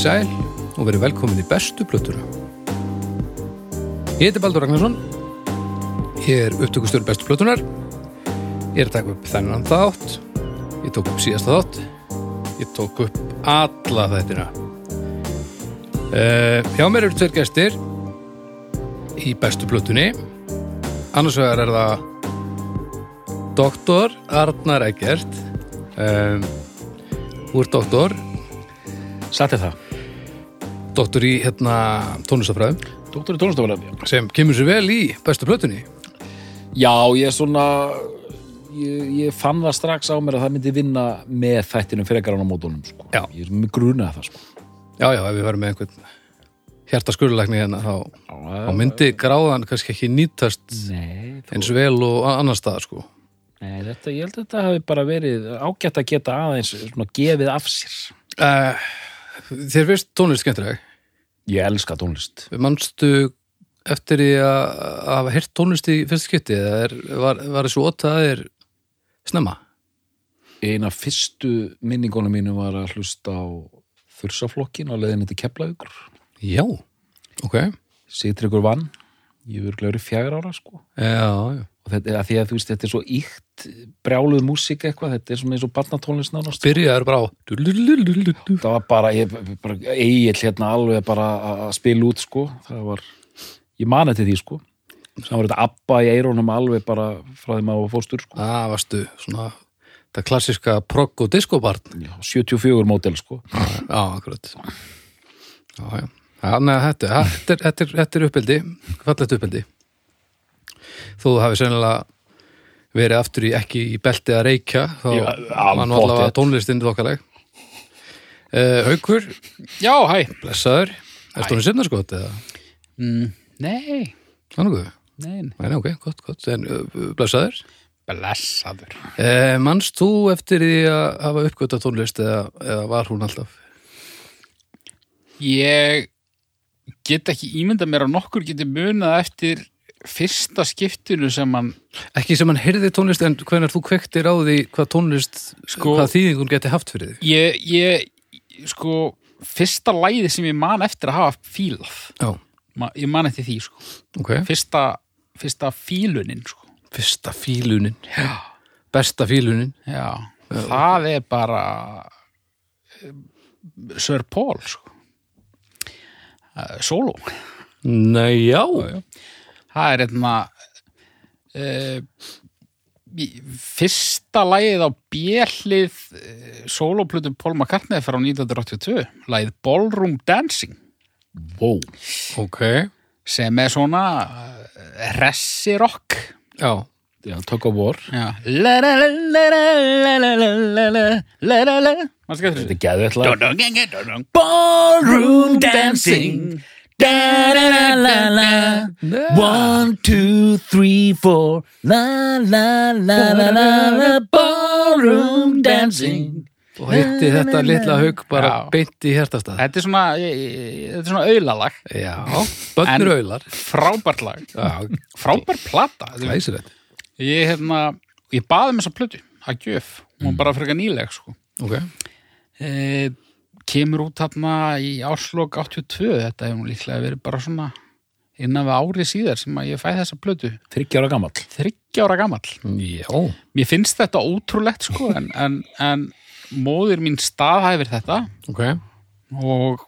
Komið sæl og verið velkomin í bestu plötuna. Ég heiti Baldur Ragnarsson, ég er upptökustjóri bestu plötunar, ég er að taka upp þennan þátt, ég tók upp síðasta þátt, ég tók upp alla þættina. Uh, hjá mér eru tveir gestir í bestu plötunni, annars vegar er það Doktor Arnar Eggert, um, þú ert doktor, Satt er það. Doktor í hérna tónlistafræðum Dóttur í tónlistafræði. sem kemur sér vel í bestu plötunni Já, ég er svona, ég, ég fann það strax á mér að það myndi vinna með þættinum frekar hann á mótunum, sko. Já. Ég er með grunaði það, sko. já já, ef við verðum með einhvern hjarta skurðulækni hérna þá, þá Já, myndi gráðan kannski ekki nýtast Nei, eins vel og a- annars staðar sko nei, þetta, ég held að þetta hafi bara verið ágætt að geta aðeins svona gefið af sér. uh, þér finnst tónlist skemmtileg Ég elska tónlist. mannstu eftir því að hafa heyrt tónlist í fyrst skipti eða er, var, var þessu óta að þér snemma? Eina fyrstu minningunum mínu var að hlusta á þursaflokkin á leiðinni til Keflavíkur. Já, ok Sigtryggur vann. Ég verður glöður fjagur ára, sko. Já, já þetta því að þú veist, þetta er svo íkt brjáluð músík eitthvað, þetta er svona eins og barnatónlist nánast. Byrjaður bara á Það var bara, ég bara eigin hérna alveg bara að spila út sko, það var ég mani til því sko. Það var þetta abba í eirónum alveg bara frá því maður fórstur sko. Það varstu svona það klassiska progg og diskobarn Já, 74 mótel sko. Já, akkurat. Já, já. Þannig að þetta, þetta, er, þetta, er, er uppbyldi fallegt uppbyldi þó þú hafi sennilega verið aftur í ekki í belti að reykja þá Já, var nú allavega pottþétt. tónlistin þokkaleg. Uh, Haukur, Já, hæ. Blessaður. Erstu hún sinna skot eða? mm, Nei, Þannig, nei, nei. nei, ok, gott, gott. En, uh, blessaður? Blessaður. Uh, Manst þú eftir því að hafa uppgöta tónlist eða, eða var hún alltaf? Ég get ekki ímynda mér að nokkur geti munað eftir fyrsta skiptinu sem hann Ekki sem hann heyrði tónlist en hvenær þú kvektir á því hvað tónlist, Sko- hvað þýðing hún geti haft fyrir því ég, ég sko, fyrsta læði sem ég man eftir að hafa fílað. Já, Ma, ég man eftir því, sko. Ok. Fyrsta, fyrsta fílunin, sko. Fyrsta fílunin. Já. Besta fílunin. Já, það er bara eh, Sir Paul, sko. Eh, Solo Nei, já það er hérna uh, fyrsta lægið á bjellið uh, sóloplutum Paul McCartney frá 1982, lægið Ballroom Dancing wow. okay. sem er svona ressirokk já Já, Tug of War Þetta er gæðið Ballroom Dancing da da la la la One, two, three, four. La, la, la, la, la, la. Ballroom dancing. Og hitti þetta litla haug bara Já. beint í hjertastað Þetta er svona, þetta er svona auðlalag Já, bönnur auðlar frábært lag, Já, frábær plata glæsilegt. Ég, hérna, ég baði með þessa plötu að gjöf, hún var bara frekar nýleg sko. Ok, e, kemur út þarna í áslokk 82, þetta hefur líklega verið bara svona innan við árið síðar sem að ég fæ þessa plötu. Þryggjára gamall. Þryggjára gamall. Já. Mér finnst þetta ótrúlegt sko en, en, en móðir mín staðhæfir þetta. Ok, og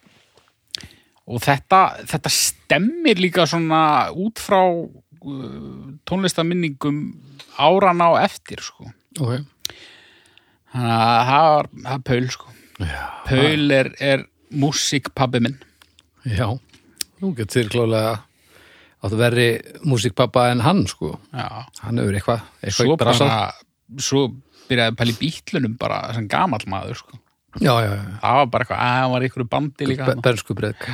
og þetta, þetta stemmir líka svona út frá uh, tónlistaminningum áran á eftir sko. Ok. Þannig að það var það er Paul sko Paul er, er músikpabbi minn. Já Nú getur klálega áttu verri músikpappa en hann sko. Já. Hann hefur eitthvað svo eitthvað bara svo byrjaði að í bítlunum bara sem gamall maður sko. Já, já, já. Það var bara eitthvað, að hann var í ykkur bandi líka Be Bernsku breyk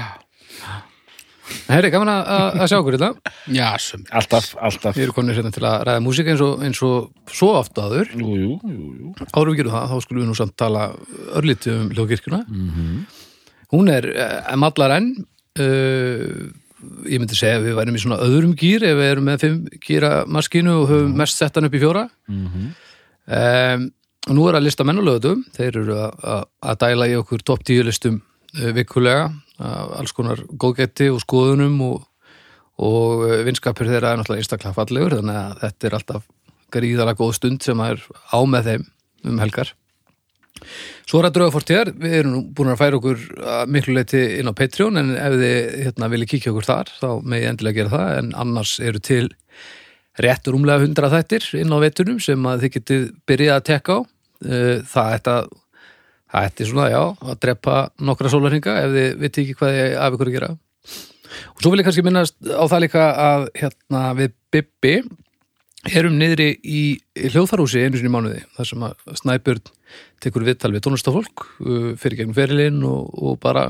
Herri, gaman að, sjá okkur þetta já, sem Alltaf, alltaf. Við erum konir hérna til að ræða músík eins og, eins og svo oft áður. Jú, jú, jú, jú. Árum við gerum það, þá skulum við nú samt tala örlítið um hljóðkirkjuna. Hún er uh, mallar enn, uh, ég myndi segja að við værum í svona öðrum gýr ef við erum með fimm gýra maskínu og höfum mest sett hann upp í fjóra. um, og nú er að lista mennulögutum, þeir eru að, dæla í okkur topp tíu listum vikulega af alls konar góðgætti og skoðunum og, og uh, vinskapur þeirra er náttúrulega einstaklega fallegur þannig að þetta er alltaf gríðalega góð stund sem er á með þeim um helgar. Svo er að drauga fórt hér, við erum búin að færa okkur að miklu leiti inn á Patreon en ef þið hérna, viljið kíkja okkur þar þá með ég endilega gera það en annars eru til rétt rúmlega hundra þættir inn á veitunum sem að þið getið byrjað að tekka á. Uh, það ætti að það ætti svona, já, að drepa nokkra sólarhinga ef þið viti ekki hvað ég af ykkur að gera. Og svo vil ég kannski minnast á það líka að hérna við Bibbi erum niðri í hljóðfarhúsi einu sinni mánuði þar sem að Snæbjörn tekur viðtal við tónlistafólk uh, fyrir gegnum ferilinn og, og bara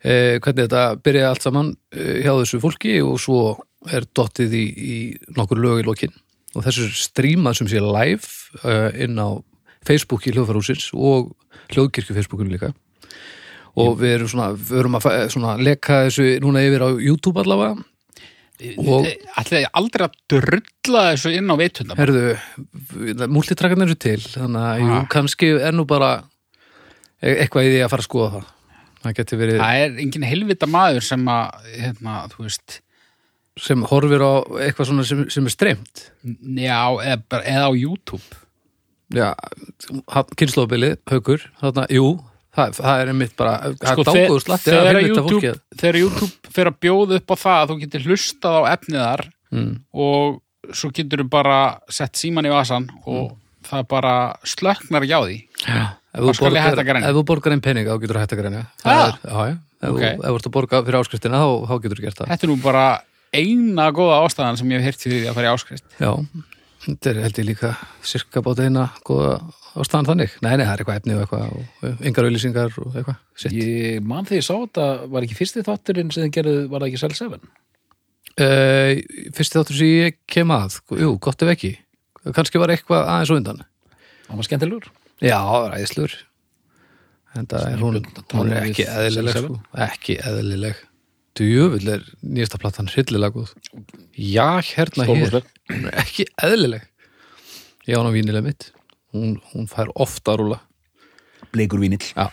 eh, hvernig þetta byrja allt saman eh, hjá þessu fólki og svo er dottið í, í nokkur lög í lokin. Og þessu strímað sem sé live uh, inn á Facebook í hljóðfarhúsins og hljóðkirkju Facebookinu líka. Og við erum svona, við erum að svona leka þessu núna yfir á YouTube allavega. Og- Ætli aldrei að drulla þessu inn á veitundum Herðu, múltitrakarnir eru til þannig að jú, Ah. kannski er nú bara e- eitthvað í því að fara að skoða það. Það geti verið Það er engin helvita maður sem að hérna, þú veist sem horfir á eitthvað svona sem, sem er streymt. Já, eða, eða á YouTube Já, kynnslóðbilið, haukur þarna, jú, það, það er einmitt bara Sko, er dágóðu slatti að þegar, heilvita fólki YouTube, þegar YouTube fer að bjóða upp á það að þú getur hlustað á efniðar mm. og svo getur þú bara sett síman í vasan og það bara slöknar hjá því. Já, ef þú borgar, ef þú borgar einn pening þá getur þú hægt að grenja. Ah. Ef Ok. þú ef þú ert að borga fyrir áskriftina þá, þá getur þú gert það. Þetta er nú bara eina góða ástæðan sem ég hef heyrt því að fara í áskrift. Já, þetta er held ég líka cirka bát eina góða ástæðan þannig Nei, nei, það er eitthvað efni og eitthvað og engar auðlýsingar og eitthvað Sitt. Ég man þegar ég sá þetta, var ekki fyrsti þátturinn sem þið gerðu, var það ekki Cell 7? Uh, fyrsti þáttur sem ég kem að jú, gott ef ekki kannski var eitthvað aðeins og undan Það var skemmtilegur. já, ræðislur en það er hún, hún er ekki eðlileg sko. ekki eðlileg djöfull er nýjasta platan hryllilega góð. Já, hérna hér. Er ekki eðlileg. Ég á hana vínilega mitt. Hún, hún fær ofta að rúla Bleikur vínill. Já.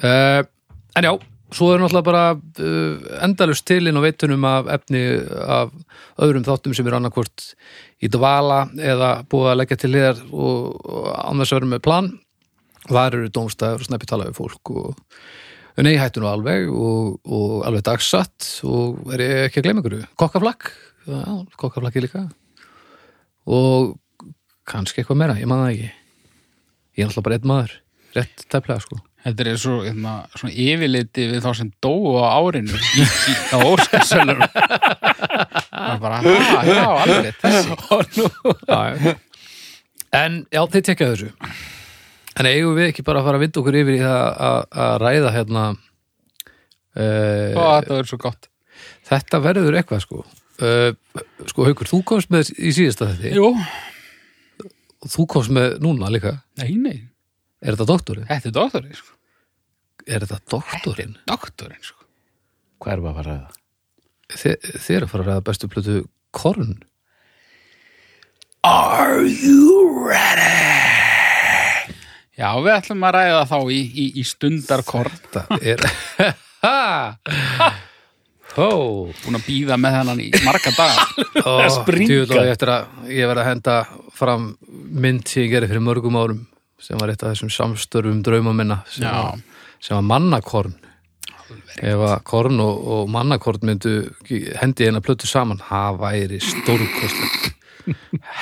Uh, en já, svo er náttúrulega bara uh, endalust til inn á veitunum af efni af öðrum þáttum sem eru annarkvort í dvala eða búið að leggja til liðar og, og annars verðum með plan. Þar eru dómstæður og sneppi tala við fólk og nei, hættu nú alveg og, og alveg dagsatt og er ég ekki að gleyma ykkur kokkaflakk, já, kokkaflakki líka. Og kannski eitthvað meira, ég man það ekki. Ég er alltaf bara einn maður rétt tæplega sko. Þetta er svo, hérna, svona yfirliti við þá sem dóu á árinu í, í, á Óskarsölur Það er bara, ha, já, alveg þessi. Já, já. en já, þið tekja þessu en eigum við ekki bara að fara að vinda okkur yfir í það að, að ræða hérna Ó, uh, þetta er svo gott þetta verður eitthvað sko uh, sko Haukur, þú komst með í síðasta þetta Jú, og þú komst með núna líka nei, nei, er þetta doktorinn? þetta er doktorinn sko. er þetta doktorinn? Doktorinn, sko Hvað erum við að fara að ræða? Þi, þið er að fara að ræða bestu plötu korn Are you ready? Já, við ætlum að ræða þá í, í, í stundarkorn. Þetta er Hó Búin að býða með hennan í marga daga. Ó, springa. ég eftir að ég verið að henda fram mynd sem ég gerði fyrir mörgum árum sem var eitt af þessum samstörfum drauma minna sem, var, sem var mannakorn. Ef að korn og, og mannakorn myndu hendi eina plötu saman það væri stórkostlegt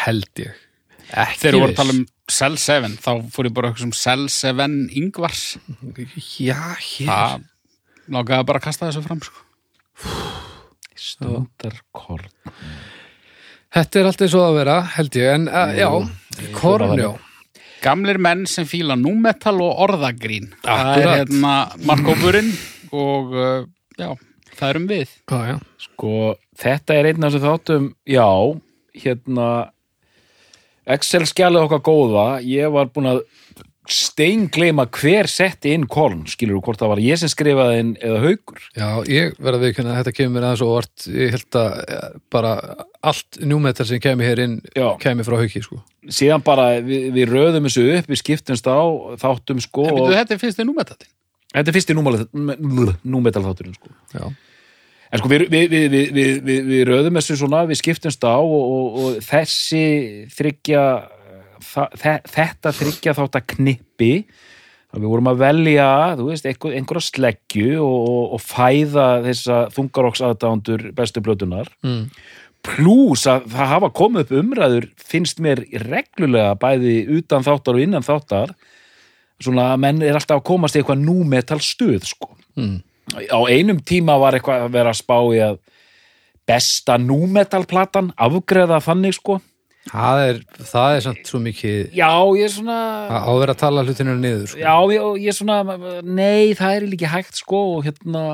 held ég. Ekki Þegar við vorum að viss. Um Cell 7 þá fór ég bara eitthvað sem Cell 7 Ingvars já, hér Það lákaði bara að kasta þessu fram sko. Stundarkorn. þetta er allt eins og að vera held ég, en uh, já, korn já Gamlir menn sem fíla númetal og orðagrín Það er hérna markkópurinn og uh, já, það erum við já, já. Sko, þetta er einn af þessu þáttum, já, hérna, Excel-skjalið okkar góða, ég var búin að steingleima hver setti inn korn, skilur þú hvort það var ég sem skrifaði inn eða haukur. Já, ég verða við að þetta kemur aðeins og vart, ég held að eh, bara allt njúmetal sem kemur hér inn Já. kemur frá hauki, sko. Síðan bara, við, við röðum þessu upp, við skiptumst á, þáttum sko En og byrju, þetta er fyrst þið númetalinn þetta er fyrsti númetal þátturinn sko. Já. En sko við, við, við, við, við, við, við röðum þessu svona, við skiptumst á og, og, og þessi þryggja þetta þryggja þátt að knippi við vorum að velja þú veist, einhver, einhverja sleggju og, og, og fæða þessa þungaroks aðdándur bestu blötunar Mm. plús að það hafa komið upp umræður finnst mér reglulega bæði utan þáttar og innan þáttar svona að menn er alltaf að komast í eitthvað númetal stuð sko. Mm. Á einum tíma var eitthvað að vera að spá í að besta númetal platan afgreða þannig sko Það er, það er samt svo mikið já ég er svona að áverða að tala hlutinu niður sko. já ég, ég er svona nei það er líka hægt sko og hérna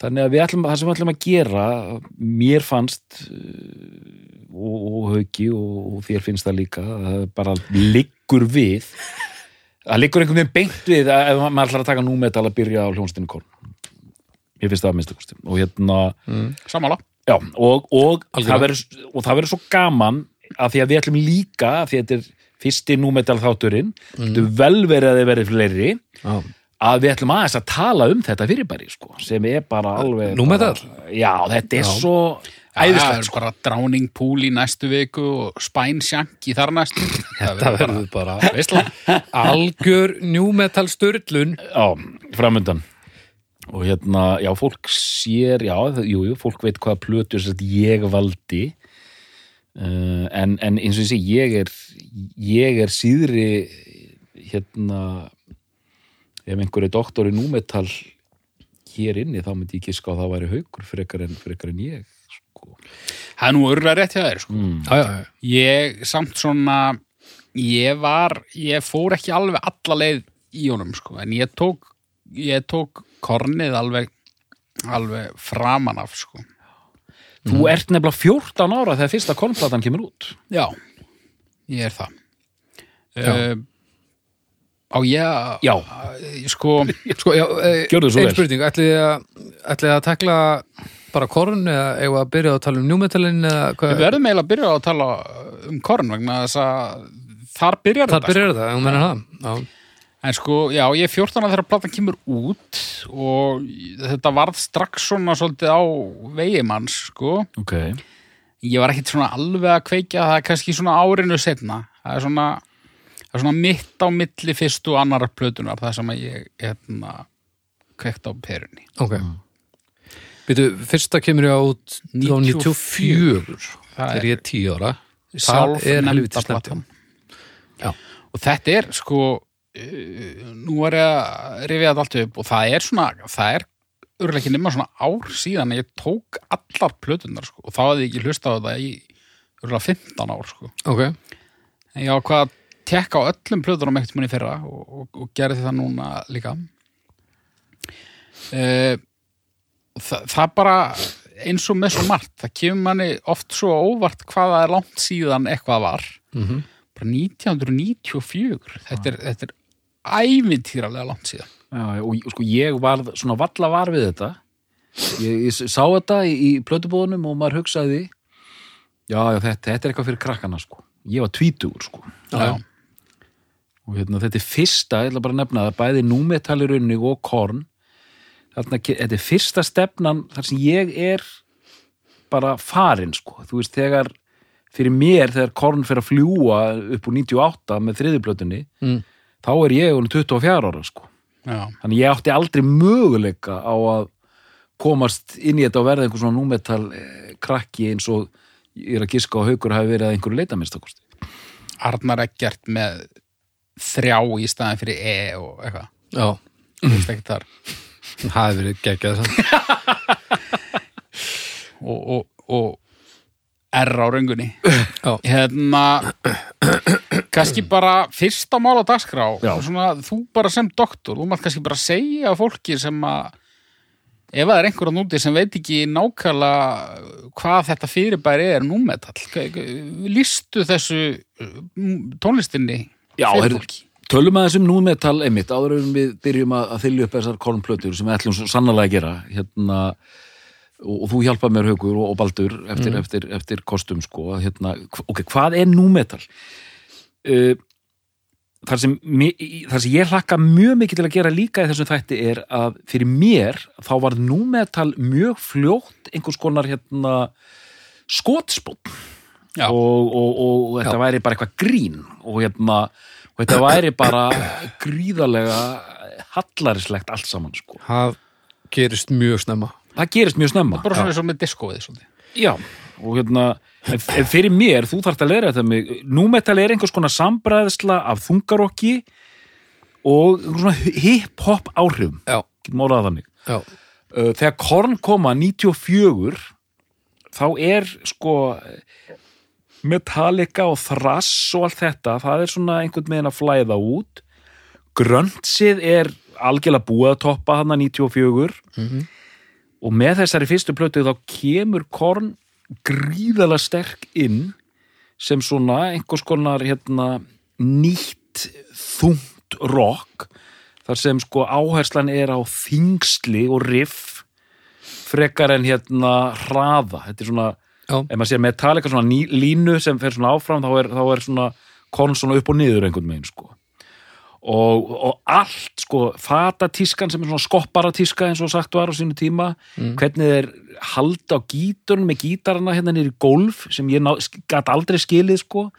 þannig að við ætlum, það sem við ætlum að gera mér fannst uh, og, og hauki og, og þér finnst það líka það bara liggur við það liggur einhvern veginn beint við að ef maður ætlar að taka númetal að byrja á hljónstinu korn ég finnst það að minnsta kosti og hérna Samála Já, og, og, það verður, og það verður svo gaman að því að við ætlum líka að því að þetta er fyrsti númetal þátturinn þetta er vel verið að þið verið fleiri Já. að við ætlum aðeins að tala um þetta fyrirbæri sko, sem er bara alveg Númetal? Já, þetta er Já. svo Það æðislegt er sko. bara Drowning Pool í næstu viku og Spine Shank í þar næstu. Þetta verður bara veistla algjör new metal störlun Já, framundan. Og hérna, já, fólk sér já, það- jú, jú, fólk veit hvaða sagt ég valdi. Uh, en, en eins og ég sé ég er, ég er síðri hérna ef einhver er doktor í númetal hér inni, þá myndi ég giska á að það væri haukur frekar en, frekar en ég. Það er nú örgulega rétt hjá þér sko. mm. Já, já, já. Ég samt svona ég var, ég fór ekki alveg alla leið í honum sko, en ég tók ég tók kornið alveg alveg framan af sko. Þú ert nefnilega 14 ára þegar fyrsta konplatan kemur út Já, ég er það uh, Á ég Já. Sko, Sko, já, Gjörðu svo ein vel. ætlið að tekla bara korn eða við að byrja að tala um new metalin eða við verðum eiginlega að byrja að tala um korn vegna þess að þar byrjar Það þetta byrjar það, ef þú menir það. Já. En sko, já, ég er 14 að þegar platan kemur út og þetta varð strax svona svolítið á vegimanns, sko. Ok, Ég var ekkit svona alveg að kveikja það er kannski svona árinu setna. Það er svona, það er svona mitt á milli fyrstu og annar plötunar, það sem að ég, hérna, kveikt á perunni. Ok. Býtu, fyrsta kemur ég út 94, Það þegar ég er 10 ára. Það er helviti. Já. Og þetta er, sko, uh, nú er ég að rifja þetta allt upp og það er svona, það er örgulega ekki nema svona ár síðan að ég tók allar plötunar, sko, og þá hefði ég ekki hlustað á þetta í örgulega 15 ár, sko. Ok. En ég ákvað að tekka á öllum plötunum ekkert munni fyrra og, og, og gerði það núna líka. Uh, það, það bara eins og með svo margt, það kemur manni oft svo óvart hvað það er langt síðan eitthvað var. Mm bara 1994 þetta er, þetta er ævintýralega langt síðan. Já, og sko ég var svona valla var við þetta. Ég, ég sá þetta í, í plötubóðunum og maður hugsaði já, já þetta, þetta er eitthvað fyrir krakkana sko. Ég var tvítugur sko. Já. og hérna, þetta er fyrsta, ég ætla bara að nefna það bæði númetalirunni og korn þarna, þetta er fyrsta stefnan þar sem ég er bara farin sko, þú veist þegar fyrir mér þegar korn fyrir að fljúa upp úr 98 með þriðuplötunni Mm. þá er ég hún 24 ára sko. Já, Þannig ég átti aldrei möguleika á að komast inn í þetta og verða einhver svona númetal eh, krakki eins og ég er að giska á haukur hafi verið að einhverju leitaminnstakosti. Arnar Eggert með þrjá í staðin fyrir E og eitthvað. Já, þú veist ekki þar það hefur verið geggjað og, og, og R á röngunni. Hérna kannski bara fyrsta mál á dagskrá. Svona, þú bara sem doktor þú mátt kannski bara segja fólki sem að ef það er einhver á núti sem veit ekki nákvæmlega hvað þetta fyrirbæri er númetall listu þessu mm, tónlistinni Já, fyrir fólki Tölum að þessum númetal einmitt áður en við byrjum að, þylja upp þessar kornplötur sem við ætlum svo sannlega að gera hérna, og, og þú hjálpað mér haukur og, og Baldur eftir, eftir, eftir kostum sko hérna, ok, hvað er númetal? Uh, þar sem, þar sem ég hlakka mjög mikið til að gera líka í þessum þætti er að fyrir mér þá var númetal mjög fljótt einhvers konar hérna skotspótt og, og þetta Já. væri bara eitthvað grín og hérna og þetta væri bara gríðarlega hallarislegt allt saman sko. Það gerist mjög snemma. Það gerist mjög snemma. Bara svona eins og með diskóið. Já, og hérna ef, ef fyrir mér, þú þarft að læra þetta mig, númetal er einhvers konar sambræðsla af þungarokki og einhvers svona hip-hop áhrifum, Já, getum orðað þannig. Já, Uh, þegar Korn koma 94 þá er sko Metallica og Thrass og allt þetta, það er svona einhvern veginn að flæða út. Gröntsið er algjörlega búið að toppa hann 94 Mhm. og með þessari fyrstu plötu þá kemur Korn gríðalega sterk inn sem svona einhvers konar hérna, nýtt þungt rock þar sem sko áherslan er á þingsli og riff frekar en hérna hraða, þetta er svona já, ef maður sér Metallica svona ný, línu sem fer svona áfram þá er, þá er svona Korn svona upp og niður einhvern veginn sko. Og, og allt sko fatatískan sem er svona skopparatíska eins og sagt var á sínu tíma hvernig þeir halda á gíturinn með gítarana hérna í golf sem ég gæti aldrei skilið sko.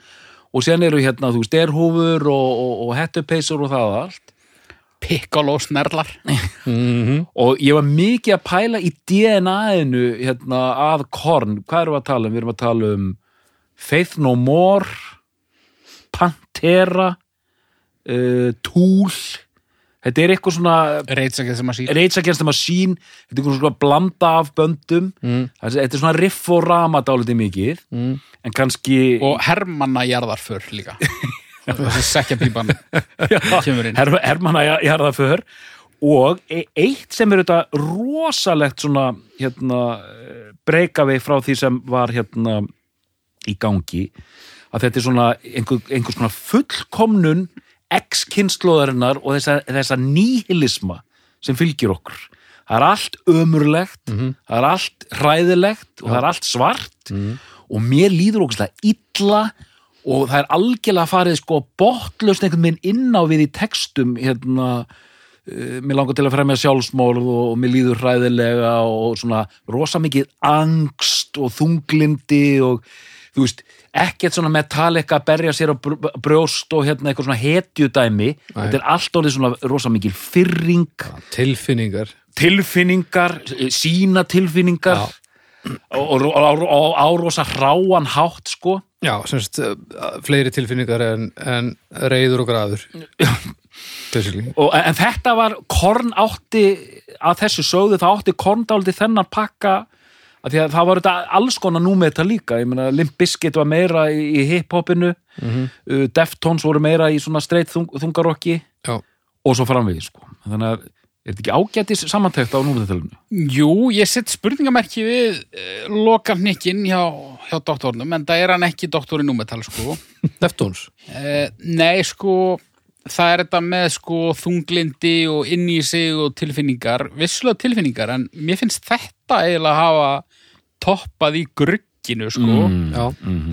Og síðan eru hérna þú veist erhúfur og, og, og hettupeysur og það allt Piccolo snerlar. mhm, og ég var mikið að pæla í DNA-inu hérna, að Korn, hvað erum við að tala um? Við erum að tala um Faith No More Pantera uh, Tool þetta er eitthvað svona Reitsakið sem að sír. Rage Against the Machine þetta er eitthvað svona blanda af böndum mm, þetta er svona riff og rama dálítið mikið mm. en kannski Og Hermanna jarðarför líka. Þessi sekkjapípan kemur inn. Her, Hermanna jarða för og e- eitt sem er þetta rosalegt svona hérna breyka við frá því sem var hérna í gangi að þetta er svona einhver, einhver svona fullkomnun ex-kynnslóðarinnar og þessa, þessa níhilisma sem fylgir okkur. Það er allt ömurlegt það er allt hræðilegt og það er allt svart og mér líður ógæslega illa og það er algjörlega farið sko botlaust einhvern veginn inn á við í textum hérna uh, mér langar til að fremja sjálfsmórð og, og mér líður hræðilega og svona rosa mikið angst og þunglindi og þú veist, ekkert svona Metallica að berja sér á br- brjóst og hérna eitthvað svona hetjudæmi. Þetta er allt orðið svona rosa mikil fyrring Tilfinningar. Tilfinningar, sína tilfinningar. Já. Og, og, og, og á rosa hráan hátt sko. Já, semst, fleiri tilfinningar en, en reyður og graður. Og, en þetta var korn átti að þessu sögðu það átti korn dálítið þennan pakka að því að það var þetta alls konar númeta líka. Ég meina Limp Bizkit var meira í, í hiphopinu Mhm. uh, Deftones voru meira í svona straight þung, þungarokki. Já, og svo framvegis sko. Þannig að er þetta ekki ágætis samantækt á númetatalinu Jú, ég sett spurningamerki við uh, lokarnikkin hjá, hjá doktornum, en það er hann ekki doktor í númetal, sko. Deftones Uh, nei, sko, það er þetta með sko þunglindi og inn í sig og tilfinningar, vissulega tilfinningar, en mér finnst þetta eiginlega að hafa toppað í grugginu, sko. Já,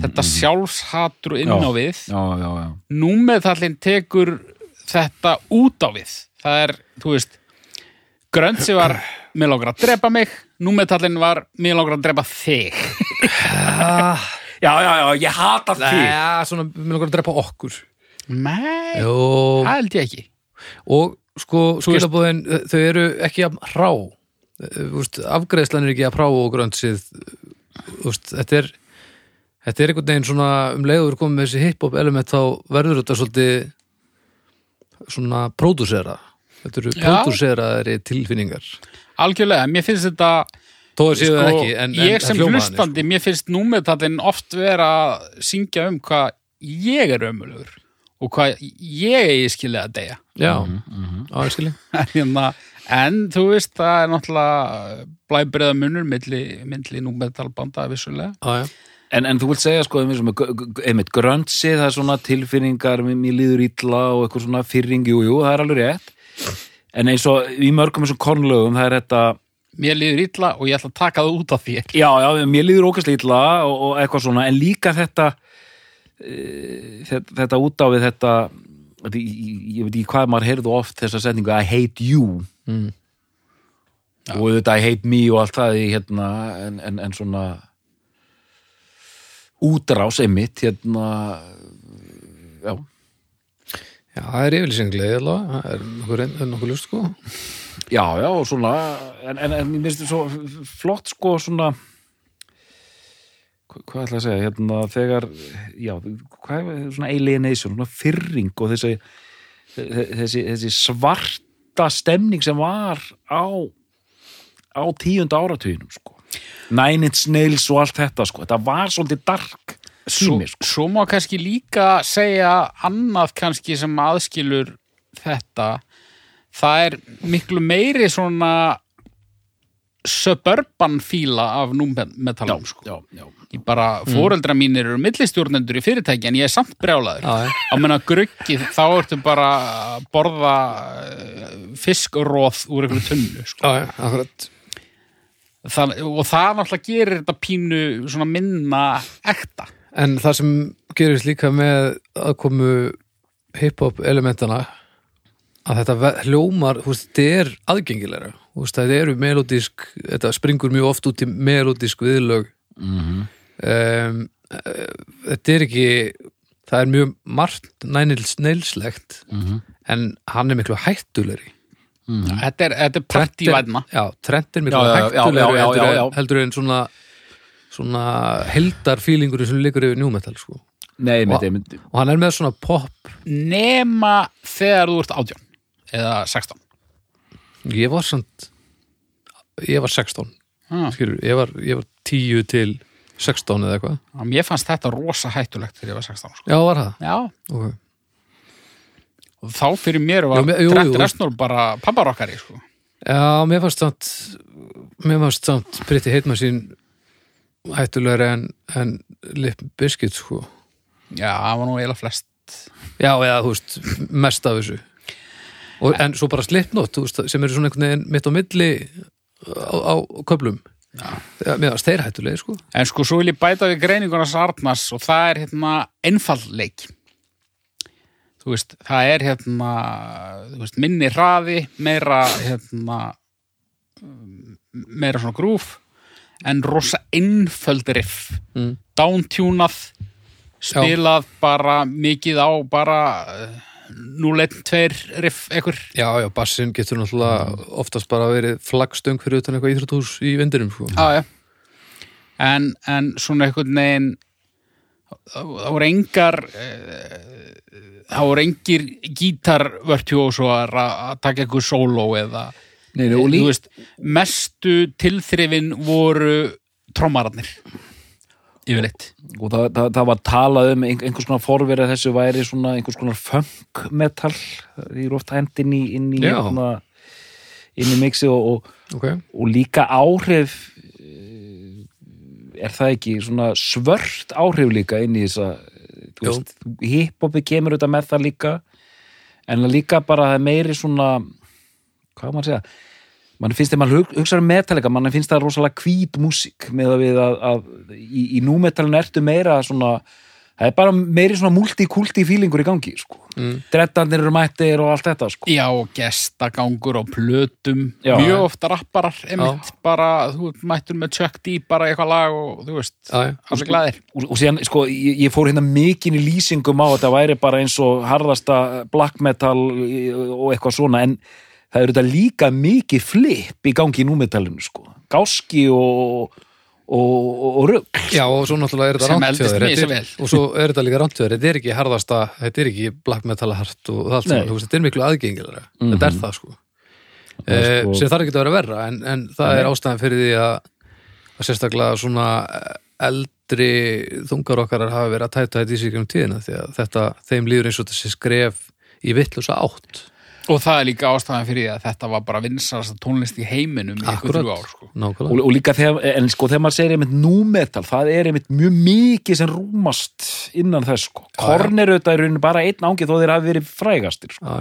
Þetta sjálfshatur inn á við. já, já, já. Númeðallin tekur þetta út á við. Það er, þú veist, Grönsi var, mér langar að drepa mig, númeðallin var, mér langar að drepa þig. já, já, já, ég hata þig. Nei, svona, mér langar að drepa okkur. Nei, það held ég ekki. og sko skilabóðin, þau eru ekki að hrá. Þú veist, afgreðslan er ekki að prá og veist, þetta er þetta er einhvern veginn svona um leiður komið með þessi hip-hop element þá verður þetta svolítið svona pródúsera þetta eru pródúseraðari tilfinningar. Algjörlega, mér finnst þetta sko, ekki en, ég en sem hlustandi, mér finnst númeðallin oft vera að syngja um hvað ég er ömulugur og hvað ég eigi skilja að deyja. Sko. já, já, ég skilji. Hérna, en þú veist, það er náttúrulega blæbriða munur milli, milli númeðalbanda vissulega. Já, já, En, en þú vilt segja sko, einmitt, svona, g- g- einmitt gröntsi, það er svona tilfinningar, mér mér líður illa og eitthvað svona fyrring, jú, jú, það er alveg rétt. En eins og í mörgum þessum kornlögum, það er þetta, Mér líður illa og ég ætla að taka það út af þér. Já, já, mér líður ókastlega illa og, og eitthvað svona, en líka þetta, e, þetta, út á við þetta, ég, veit ekki hvað maður heyrðu oft þessa setningu I hate you. Mm. og þetta I hate me og allt það hérna en, en, en svona útrás einmitt hérna já, Já, það er yfirlýsinglega allavega, það er er nokkuð lust sko. Já, já og svona en, en, en mér finnst þetta svo flott sko svona hva- hvað ætla að segja, hérna þegar já, hvað er svona alienation, svona fyrring og þessi þessi, þessi svarta stemning sem var á á tíunda áratuginum sko. Nine Inch Nails og allt þetta sko. Þetta var svolítið dark tími sko. svo má kannski líka segja annað kannski sem aðskilur þetta. Það er miklu meiri svona suburban fíla af númetalum sko. já, já, Ég bara, fóreldra mínir eru millistjórnendur í fyrirtæki en ég er samt brjálaður. Já, já. á menna gruggi þá ertu bara að borða eh, fiskróð úr einhverju tunnu sko. Já, já, það, og það náttúrulega gerir þetta pínu svona minna ekta En það sem gerist líka með aðkomu hip-hop elementana að þetta hljómar, þú veist, þetta er aðgengilega, þú veist, þetta eru melodísk, þetta springur mjög oft út í melodísk viðlög Mhm. um, þetta er ekki það er mjög margt nænils neilslegt Mhm. en hann er miklu hættulegri. Þetta er, þetta er partívæðna já, trend er miklu Já, já, já, hættulegri já, já, heldur, heldur en svona svona heldarfílingur sem liggur yfir njúmetal sko. Nei, Og- með þeim og hann er með svona pop nema þegar þú ert átján eða 16 ég var samt ég var 16 ah. skilur, ég, var, ég var 10 til 16 eða eitthvað mér fannst þetta rosa hættulegt þegar ég var 16 sko. já, var það já, okay. og þá fyrir mér var. Trent Reznor bara papparokkari sko. Já, mér fannst samt mér fannst samt Pretty Hate Machine hættulegri en, en Lip Biscuit sko. Já, það var nú eiginlega flest. Já, eða þú veist, mest af þessu. Og, En svo bara Slipknot sem eru svona einhvern veginn mitt á milli á, á köflum. Já, mér fannst þeir hættulegi sko. En sko svo vil ég bæta við greiningunars Arnars og það er hérna einfallleik þú veist, það er hérna veist, minni hraði meira hérna meira svona grúf en rosa einföld riff mm. downtúnað spilað bara mikið á bara eh, 0-1-2 riff ekkur Já, já, bassin getur náttúrulega oftast bara verið flaggstöng fyrir utan eitthvað íþróttús í vindurum sko Já, já. En, en svona einhvern veginn það voru engar eh, það voru engir gítarvörtjósar að taka eitthvað sóló eða Nei, þú veist, mestu tilþrifin voru trommararnir. Yfirleitt. Og það, það, það var talað um ein, einhvers konar forverið þessu væri svona einhvers konar funk metal það er oft hend inn í inn í, hérna, inn í mixi og, og, Ok, og líka áhrif eh, er það ekki svona svört áhrif líka inn í þessa hiphopi kemur auðvitað með það líka en líka bara það er meiri svona hvað að segja mann finnst þegar maður hug- hugsar um metalika mann finnst það rosalega hvít músík með að við að, að í, í númetalinu ertu meira svona það er bara meiri svona multikulti fílingur í gangi sko. Mm. drettandir eru mættir og allt þetta sko. Já, og gestagangur og plötum Já. mjög ofta rapparar einmitt bara, þú mættur með Chuck D bara eitthvað lag og þú veist alls glæðir og, og síðan, sko, ég, ég fór hérna mikinn í lýsingum á að þetta væri bara eins og harðasta black metal og eitthvað svona, en það eru þetta líka mikið flip í gangi í númetalinu, sko, gáski og og, og, og rugg Já, og svo náttúrulega er þetta Sem er- og svo er þetta líka þér, þetta er ekki harðasta þetta er ekki black metal hart og það allt veist, þetta er miklu aðgengilega þetta er það sko, Það er eh, sko- sem þarf ekki að vera verra en, en það Nei. er ástæðan fyrir því að, að sérstaklega svona eldri þungar okkar hafa verið að tæta þetta í sig um tíðina því að þetta, þeim líður eins og þessi skref í vittlusa átt og það er líka ástæðan fyrir því að þetta var bara vinsarasta tónlist í heiminum í ykkur þrjú ár sko. nákvæmlega og, og líka þegar, en sko þegar maður segir einmitt númetal, það er einmitt mjög mikið sem rúmast innan þess sko, Já, já. korn er rauninni bara einn ángi þó þeir hafi verið frægastir sko.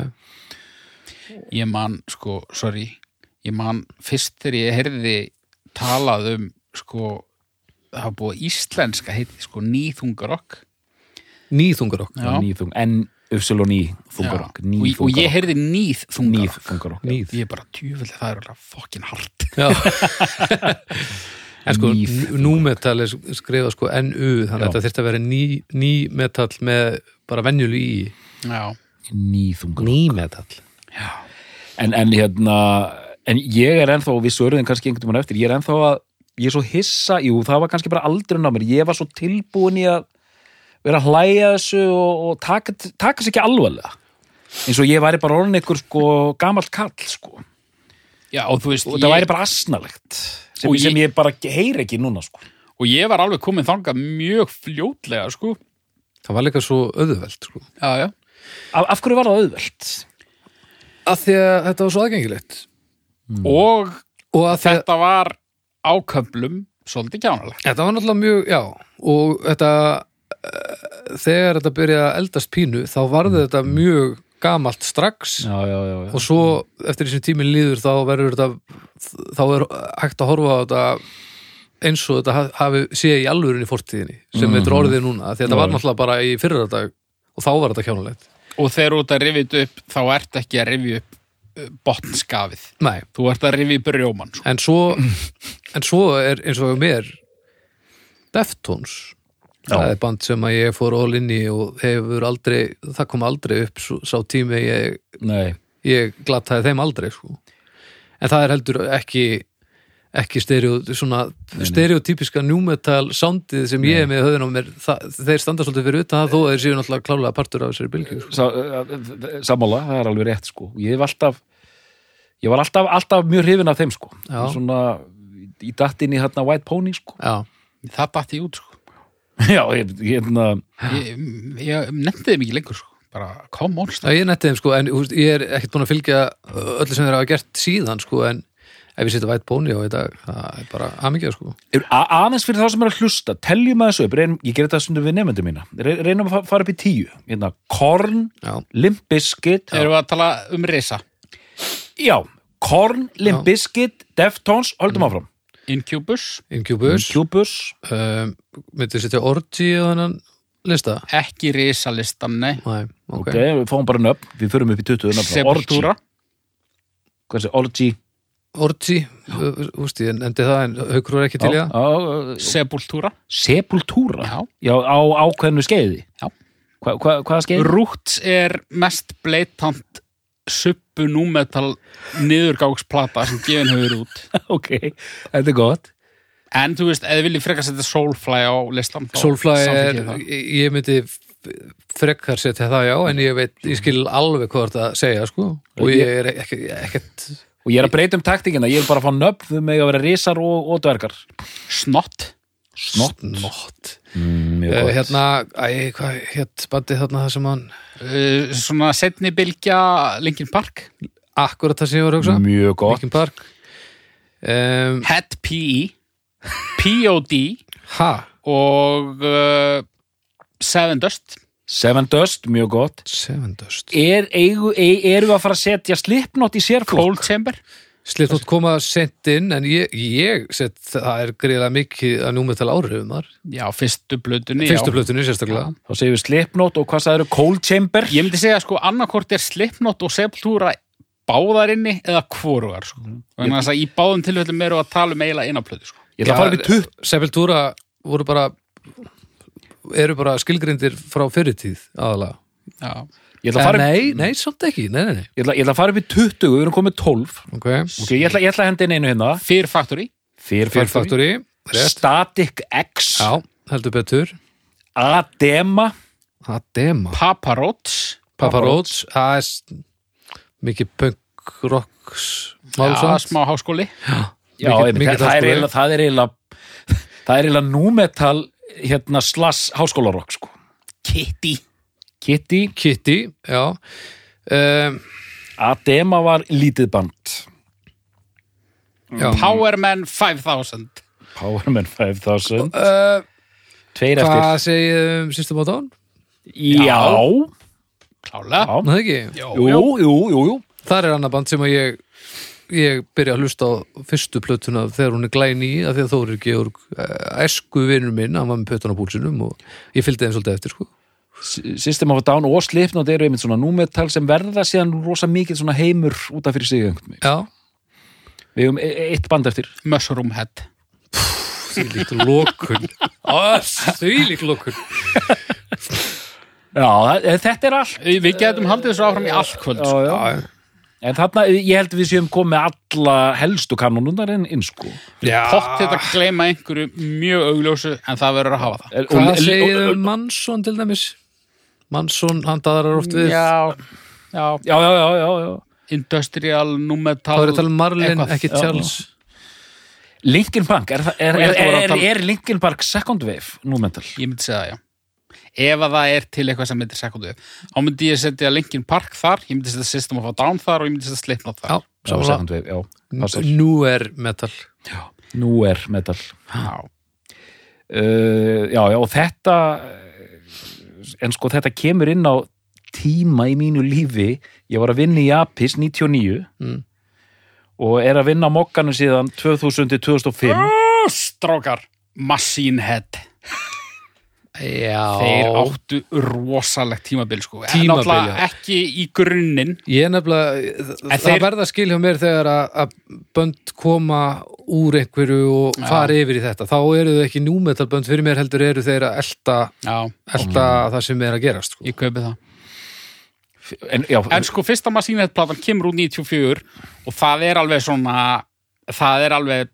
Ég man, sko, sorry ég man fyrst þegar ég heyrði talað um sko, það var búið íslenska heiti sko, nýþungarokk nýþungar okkur Já. Nýþung. en Ufsul og ný þungarokk og, ég heyrði nýð þungarokk. Ég er bara tjúfulli, það er alveg fokkin hart. Já. en sko, númetal er skrifað sko NU, þannig að þetta þyrfti að vera ný, nýmetall með bara venjulu í. Já, Ný þungarokk. Nýmetall já, en, en hérna en ég er ennþá, og við svöruðum kannski einhvern veginn eftir, ég er ennþá að ég er svo hissa, jú, það var kannski bara aldrun á mér, ég var svo tilbúin í að vera að hlæja þessu og, og taka, taka sér ekki alvarlega. Eins og ég væri bara orðin einhver sko gamall kall sko. Og já og veist það væri bara asnalegt sem, Og ég- sem ég bara heyri ekki núna sko. Og ég var alveg komin þangað mjög fljótlega sko. Það var líka svo auðveld sko. já, já, af, af hverju var það auðvelt? að því að þetta var svo aðgengilegt. Og og að því að þetta var áköflum svolítið kjánalegt þetta var náttúrulega mjög, já og þetta þegar þetta byrjaði að eldast pínu þá varði þetta mjög gamalt strax. Já, já, já, og svo eftir þessum tíminn líður þá verður þetta þá er hægt að horfa á þetta eins og þetta ha- hafi séð í alvörinni fortíðinni sem þetta er orðið núna því þetta var náttúrulega bara í fyrra dag og þá var þetta kjánulegt og þegar þú ert að þetta upp þá ert ekki að rifja upp uh, botnskafið. Nei, þú ert að rifja upp rjóman sko. en svo en svo er eins og mér Deftones Já. það er band sem að ég fór all inn í og hefur aldrei, það kom aldrei upp svo, sá tími ég, Nei, ég glattaði þeim aldrei sko. en það er heldur ekki ekki stereotypiska njúmetal soundið sem ég er með höfðun á mér, það, þeir standa svolítið fyrir utan það þó að þeir séu náttúrulega klálega partur af þessari bylgju sko. Sá, uh, sammála, það er alveg rétt sko ég hef alltaf ég var alltaf, alltaf mjög hrifin af þeim sko svona í dattinni hérna White Pony sko Já, það bætti út sko. já, ég, hérna ég, ég nefndi þeim ekki lengur sko. bara come on Já, ég netti þeim sko, en þú veist, ég er ekkert búin að fylgja öllu sem þeir hafa gert síðan sko, en ef ég setja White Pony á í dag, það er bara aðmikið sko. er, aðeins fyrir þá sem er að hlusta teljum að þessu upp, reynum, ég ger þetta stundum við nefndu mína. Re- reynum að fa- fara upp í tíu. Hérna, Korn, Bizkit. Erum við að tala um risa? Já, Korn. Bizkit Deftones, höldum áfram Incubus, Incubus, Cubus, um, myndið setja Orgy á þennan lista? ekki risa listan nei. Næ, ok. ok, við fáum bara nöfn við förum upp í 20 nöfn Sepultura hvað sé, Orgy þú veist, ég nefndi það, en haukur var ekki til í það. Sepultura Sepultura Já. Já, á ákveðnu skeiði Já. Hva, hva, Hvaða skeiði? Roots er mest bleitant suppu númetal niðurgáksplata sem gefin hefur út. Ok, þetta er gott. En þú veist, eða viljið frekar setja Soulfly á listan þá Soulfly er, ég myndi frekar setja það já, en ég veit, ég skil alveg hvað þetta að segja, sko, og ég er ekki, ekkert, Og ég er að breyta um taktíkina, ég vil bara fá nöfn þau með að vera risar og, og dvergar. Snott. Snott. Snott. mm, Uh, gott. hérna, æ, hvað hétt bandið þarna það sem hann uh, svona setni bylgja Linkin Park. Akkurat það sem ég var að hugsa. Mjög gott. Linkin Park. Um, Head PE POD Ha, og uh, Seven Dust. Seven Dust, mjög gott. Seven Dust. Er, eigu, e, Erum við að fara að setja Slipknot í sérflokk? Cold Chamber Slipnótt koma sent inn en ég, ég set, það er greiða mikið að númetal áhrifum þar já, fyrstu blöðunni fyrstu já. plötunni sérstaklega Þá segir við Slipknot og hvað sagður Cold Chamber? ég myndi segja sko annarkort er Slipknot og Sepultura báðar inni eða hvorugar sko. þannig að þess að í báðum tilfellum eru að tala um eiginlega eina plöðu sko. Ég ætla að fara í 20 Sepultura voru bara eru bara skilgrindir frá fyrirtíð aðalega já. Ég ætla að en fara upp, nei, nei, samt ekki. Nei, nei, nei. ég ætla, ég ætla að fara upp í 20 Við erum komið 12 ok, Ok, ég ætla, ég ætla að henda inn einu hérna. Fear Factory. Fear Fear Factory. Static X. Já, heldur betur. Adema. Adema, Papa Roach Papa Roach það er mikið punk rocks já, smá háskóli. Já, Mikið- það, er það er eiginlega það er eiginlega númetal hérna slass háskólarokk sko. Kitty Kitty, Kitty, já um, Adema var lítið band já. Powerman 5000 Powerman 5000 Uh, Tveir hvað eftir segið um System of a Down? Já, klálega já. Nei, ekki? Jó, Jú, jú, jú, jú. Það er annað band sem að ég ég byrja að hlusta á fyrstu plötuna þegar hún er glæni í að því að Þórir Georg eh, æsku vinur minn, hann var með pötun á púlsinum og ég fylgdi þeim svolítið eftir sko. System of a Down og Slipknot eru einmitt svona númetal sem verða síðan rosa mikið svona heimur út af fyrir sig einhvern veginn. Já, Við höfum e- eitt band eftir. Mushroom Head. Því líkt lókun Því líkt lókun Já, það- þetta er allt. Við getum haldið þessu áfram í allt kvöld sko. já, já. En þarna, ég held við séum komið alla helstu kanonundar inn, inn sko. Já, Pott þetta að gleyma einhverju mjög augljósu en það verður að hafa það. Hvað segir Mansson til dæmis? Mansson, hann daðar oft við. Já, já, Já, já, já, já, já. Industrial, numetal Það er að tala um Marlin, eitthvað. ekki Já, Charles. Linkin Park, er, er, er, er, er, er Linkin Park second wave númetal? Ég myndi segja það, já. Ef að það er til eitthvað sem heitir sekundu þá myndi ég setja Linkin Park þar ég myndi setja System of a Down þar og ég myndi setja Slipknot þar. Já, Já, second wave, já. Nú er metal. Nú er metal. Já. uh, Já, já, og þetta en sko þetta kemur inn á tíma í mínu lífi. Ég var að vinna í Apis 99 Mm. og er að vinna á mokkanu síðan 2000 til 2005 Ó, Strákar, Machine Head Já Þeir áttu rosalegt tímabil sko. Tímabil, Náttúrulega já. ekki í grunninn Ég er nefnilega, það En þeir... þeir- verða að skilja mér þegar að, bönd koma úr einhverju og Já. fara yfir í þetta þá eru þau ekki númetal bönd fyrir mér heldur eru þeir að elta, Já, elta það sem er að gerast sko. ég kaupi það en, já, En sko, fyrsta Machine Head platan kemur út 94 og það er alveg svona það er alveg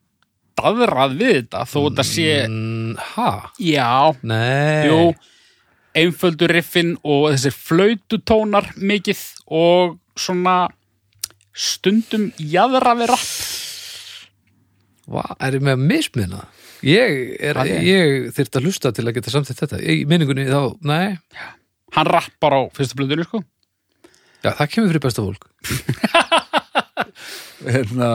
daðrað við þetta þó þetta sé, mm, Ha? já, Nei. Jú. Einföldu riffin og þessir flaututónar mikið og svona stundum jaðra við rapp Va, Er ég með að misminna? Ég, er, Hvað er? ég þyrft að hlusta til að geta samþýtt þetta. Í minningunni þá, nei. Hann rappar á fyrstu blöðunni sko. Já, það kemur fyrir besta fólk. Hérna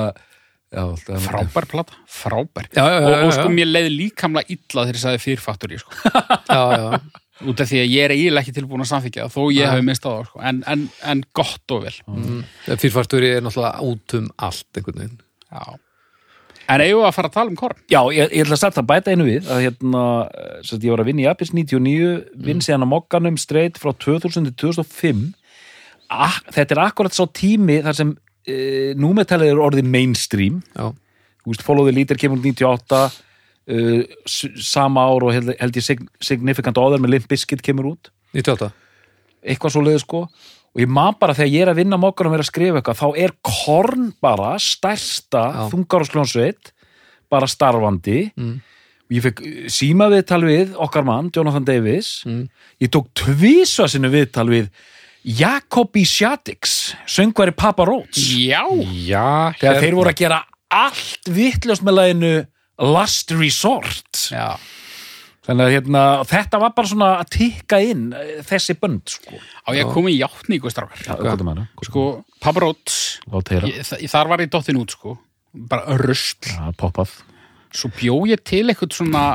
frábær plata, frábær Já, já, já, og, og sko mér leið líkamlega illa þegar ég sagði fyrirfaktur sko. já, já. út af því að ég er eiginlega ekki tilbúin að samþykja það þó ég hef mistað það sko. en, en, en gott og vel Fyrrfartur er náttúrulega út um allt einhvern veginn Já. En eigum við að fara að tala um korn? já ég, ég ætla að setja að bæta einu við að hérna, sem sagt, ég var að vinna í Apis 99 vinn síðan á mokkanum straight frá 2000 til 2005 Ak, þetta er akkurat sá tími þar sem uh, númetalið er orðið mainstream. Já, þú veist, Follow the Leader kemur út 98 uh, s- sama ár og held, held ég Sig- Significant Other með Limp Bizkit kemur út. 98 eitthvað svo leiði sko. Og ég man bara þegar ég er að vinna mokkar og er að skrifa eitthvað þá er Korn bara stærsta þungarúskljónsveit bara starfandi. Mm. ég fekk síma viðtal við okkar mann, Jonathan Davis. Mm. ég tók tvísa sinu viðtal við Jacobi Sjatix söngvari Papa Roach Já, Já, þegar þeir voru að gera allt vittljóst með læginu Last Resort. Já. þannig að hérna, þetta var bara svona að tikka inn eh, þessi bönd sko. á ég að koma í játningu strákar? Já, hvað er maður? Sko, Paparóts Lát heyra. Þar var ég dottin út sko. Bara Já, poppað Svo bjó ég til eitthvað svona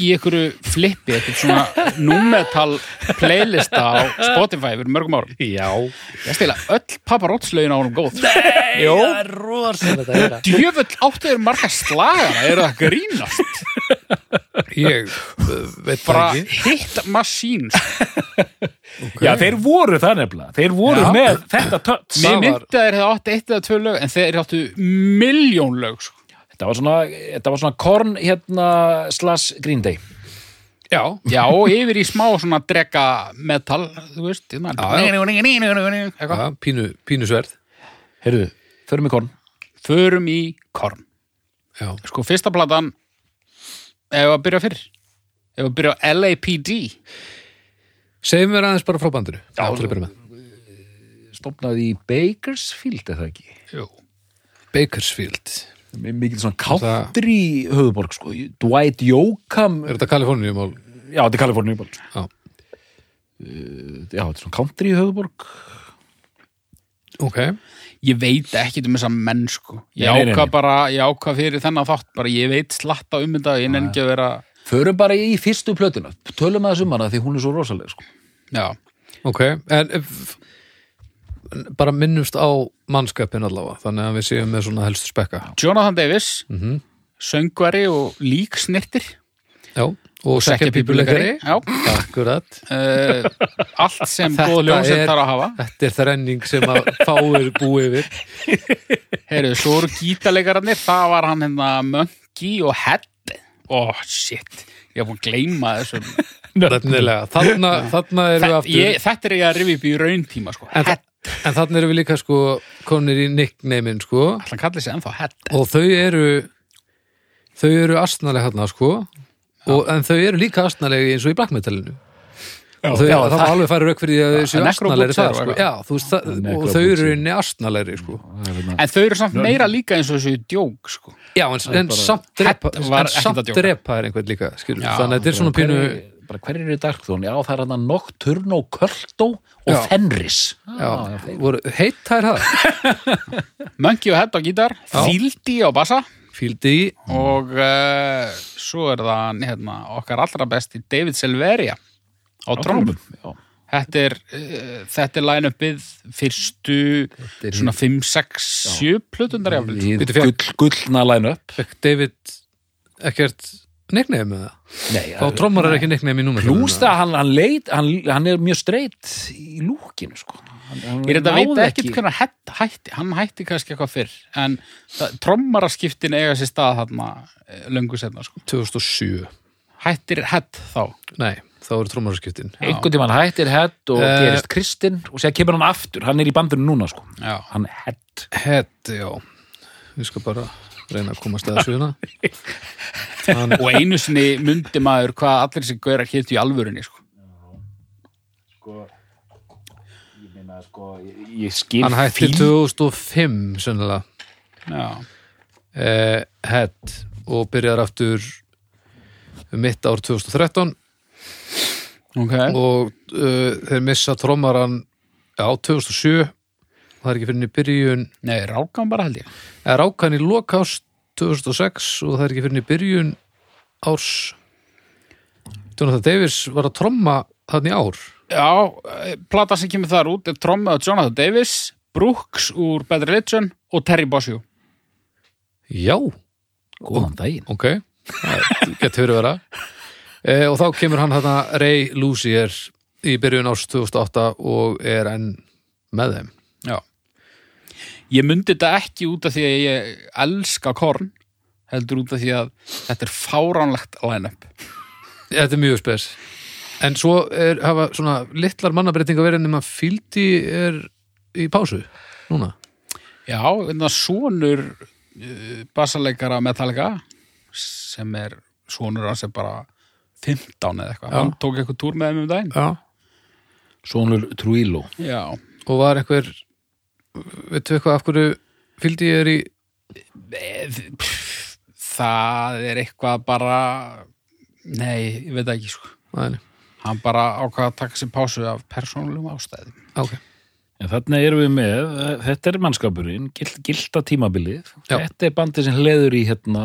í einhverju flippi eitthvað svona númetal playlista á Spotify fyrir mörgum árum. Já. Ég stila öll Paparóts lögin á honum góð. Jó Það er rosalega þetta er Djöfull áttu þeir marga slagana eru það að grínast. Ég veit bara það ekki. hit machine sko. Já, þeir voru það nefnilega. Þeir voru Já. með þetta töts Mér myndi að þeir hefði átt eitt eða tvö lög en þeir áttu miljón lög sko. Þetta var svona, þetta var svona korn hérna slash Green Day. Já. Já, yfir í smá svona drega metal, þú veist hérna. Eitthvað. Já, pínu, pínu sverð. Heyrðu, förum í korn. Förum í korn. Já. Sko, fyrsta platan ef að byrja fyrr ef að byrja á LAPD Segjum mér aðeins bara frá bandinu. Já. til að byrja með Stopnaði í Bakersfield, eða ekki? Jú. Bakersfield mikið svona country höfuborg, sko. Dwight Yoakam Er þetta Kaliforníu mál? Já, þetta er Kaliforníu bara Já Já, þetta er svona country höfuborg Ok. Ég veit ekki um þessa menn sko. Ég nei. bara, ég ákvað fyrir þennan þátt bara ég veit slatta um þetta, ég ekki að vera Förum bara í fyrstu plötuna. Tölum að þessum hana því hún er svo rosaleg, sko. Já, Ok, en ef, bara minnumst á mannskapin allavega, þannig að við séum með svona helstu spekka Jonathan Davis mm söngvari og líksnirtir Já, og Sekkjapípuleikari. akkurat, uh, allt sem góð ljónsett er- þarf að hafa. þetta er þrenning sem að fáir búi yfir Heyrðu, svo eru gítarleikararnir, það var hann hérna Monkey og Head. Oh, shit, ég hef búin að gleyma þessu. nefnilega, þarna, þarna erum við aftur ég, þetta er ég að rifja upp í rauntíma, sko. en, en þarna erum við líka sko konir í nickneimin sko hann kallir sig ennþá Head. og þau eru þau eru astnaleg hérna sko og, en þau eru líka astnalegi eins og í black metalinu og þau, já, það það- alveg fara rauk fyrir því að þau séu astnalegri það sko. já, þú veist, það, og þau eru inni astnalegri sko. En þau eru samt meira líka eins og þessu djók, sko. já, en, en samt drepa, var en samt að drepa er einhvern líka skilur. Já, þannig að þetta er svona pínu bara hver er í Darkthorn? Já, það er hann Nocturno, Curto og Já. Fenris já, þeir- voru, heitt þær það Monkey og Head á gítar, Já. Fíldi á bassa fíldi í og uh, svo er það hérna, okkar allra besti David Silveria á trómum. Já. Þetta er, uh, þetta er line-upið fyrstu er- svona 5, 6, 7 plötundar gullna line-up David ekkert nickname með það Nei, þá trommar er ekki nickname í númer Plús það, hann, hann, leit, hann, hann er mjög streitt í lúkinu, sko. Hann, hann Ég er þetta að veit ekkert hvernig hætti, hætti, hann hætti kannski eitthvað fyrr, en trommaraskiptin eiga sér stað þarna eh, löngu setna, sko. 2007 Hættir hett þá. nei, þá eru trommarskiptin Einhvern tímann hættir hett og Eh. gerist Kristinn og sér kemur hann aftur, hann er í bandinu núna, sko. Já. Hann er hett. hett, já við skal bara reyna að komast að þessu hérna hann, Og einu sinni myndi maður hvað allir sem gauðar hétu í alvörunni, sko. Sko, ég meina, sko, ég, ég skil hann hætti fíl- 2005 sennilega Já. eh, hett og byrjar aftur um mitt ár 2013 Ok. og uh, þeir missa trommaran á 2007 það er ekki fyrir henni byrjun Nei, rákan bara held ég. eða rákan í lokás 2006 og það er ekki fyrir henni byrjun árs Jonathan Davis var að tromma þannig ár Já, eh, plata sem kemur þar út er trommið á Jonathan Davis, Brooks úr Bad Religion og Terry Bossio. já, Góðan daginn. ok getur verið vera e, og þá kemur hann þarna Ray Lucier í byrjun árs 2008 og er enn með þeim. Ég myndi þetta ekki út af því að ég elska korn, heldur út af því að þetta er fáránlegt line-up. Þetta er mjög spes En svo er, hafa svona litlar mannabreitinga verið nema fíldi er í pásu núna Já, þetta sonur uh, bassaleikara Metallica sem er sonur hans er bara 15 eða eitthvað. Hann tók eitthvað túr með þeim um daginn. Já Sónur Trujillo. Já. Og var einhver veitu eitthvað af hverju fíldi er í Pff, Það er eitthvað bara nei, ég veit ekki sko. Næ, Hann bara ákvað að taka sér pásu af persónulegum ástæðum. ok En þarna erum við með, þetta er mannskapurinn, gild, gilda tímabilið. Já. Þetta er bandið sem leður í hérna,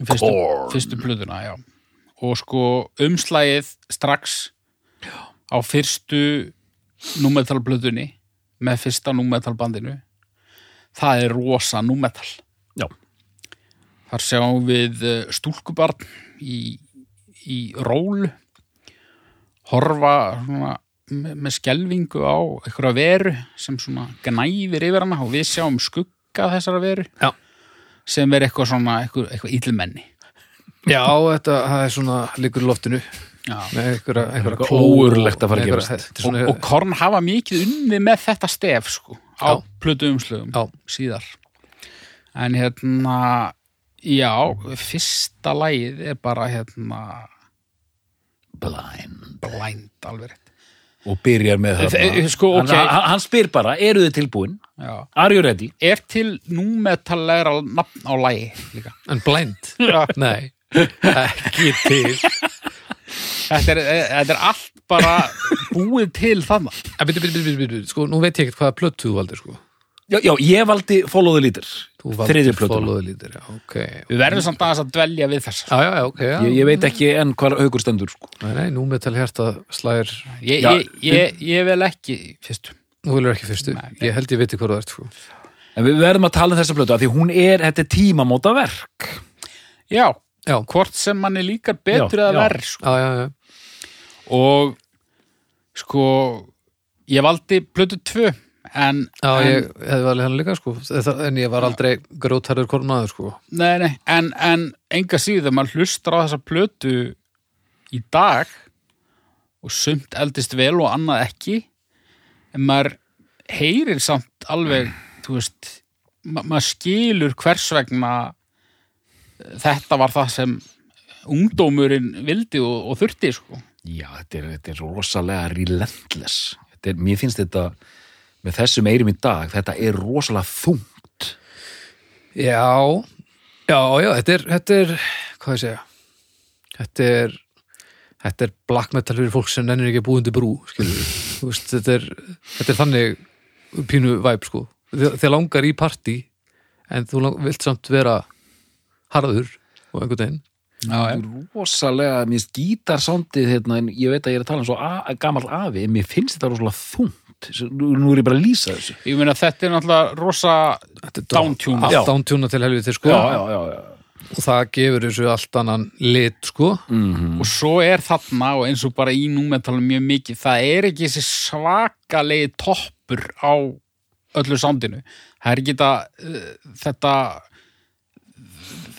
Fyrstu, fyrstu plötuna, já. Og sko umslægið strax á fyrstu númetalplötunni með fyrsta númetalbandinu það er rosa númetal. já, Þar sjáum við eh, stúlkubarn í, í rólu horfa svona, með, með skelvingu á einhverja veru sem svona gnæfir yfir hana og við sjáum skugga þessara veru Já. sem er eitthvað svona eitthvað, eitthvað illmenni. Já, þetta það er svona líkur í loftinu Já. með einhverja, einhverja Eitthvað kló ógurlegt að fara að gerast. er Og, og Korn hafa mikið unni með þetta stef sko á plötu umslögum síðar. En hérna, já, fyrsta lagið er bara hérna blind. blind alveg. Og byrjar með Eh, þarna. sko, ok. hann, hann, spyr bara, eru þið tilbúin? Já. Are you ready? Er til númetallegra nafn á lagi líka? en blind. Nei, ekki til Þetta er, þetta er allt bara búið til þannig. Byrju, byrju, byrju, byrju, sko, nú veit ég ekkert hvaða plötu þú valdir, sko Já, já, ég valdi Follow the Leader. Þú Þriðju plötuna. follow the leader, já, ok Við verðum samt aðeins að dvelja við þessar. Já, já, já, ok, já Ég, ég veit ekki enn hvað haugur stendur, sko. Nei, nei, nú með tal hérta slæðir Ég, ég, ég, ég vil ekki fyrstu. Nú vilur ekki fyrstu, Nei, nei. ég held ég viti hvað það ert, sko En við verðum að tala um þessa plötu, af því hún er, þetta er tímamóta verk. Já, Já, hvort sem manni líkar betur Já, eða já. verð sko. já, já, já. Og sko ég valdi plötu tvö en, Já, en ég hefði valið hann líka, sko. En ég var aldrei grótarður kornaður, sko. Nei, nei, en, en enga síður maður hlustar á þessa plötu í dag og sumt eldist vel og annað ekki en maður heyrir samt alveg, þú veist ma maður skilur hvers vegna þetta var það sem ungdómurinn vildi og, og þurfti, sko. Já, þetta er, þetta er rosalega relentless. Þetta er, mér finnst þetta með þessum eirum í dag, þetta er rosalega þungt. Já, já, já, þetta er, þetta er, hvað ég segja, þetta er, þetta er black metal fyrir fólk sem nennir ekki búið undir brú, veist, þetta er, þetta er þannig pínu væp, sko, þið langar í partí, en þú lang, vilt samt vera harður og einhvern veginn. Rosalega, mér finnst gítarsándið hérna, en ég veit að ég er að tala um svo a- gamall afi, en mér finnst þetta rosalega þungt. Nú, er ég bara að lýsa þessu. Ég meina þetta er náttúrulega rosa Downtune. allt Já. Downtune til helviti, sko, já, já, já. og það gefur þessu allt annan lit, sko. Mm og svo er þarna og eins og bara í númetalum mjög mikið, það er ekki þessi svakalegi toppur á öllu sándinu það er ekki þetta, uh, þetta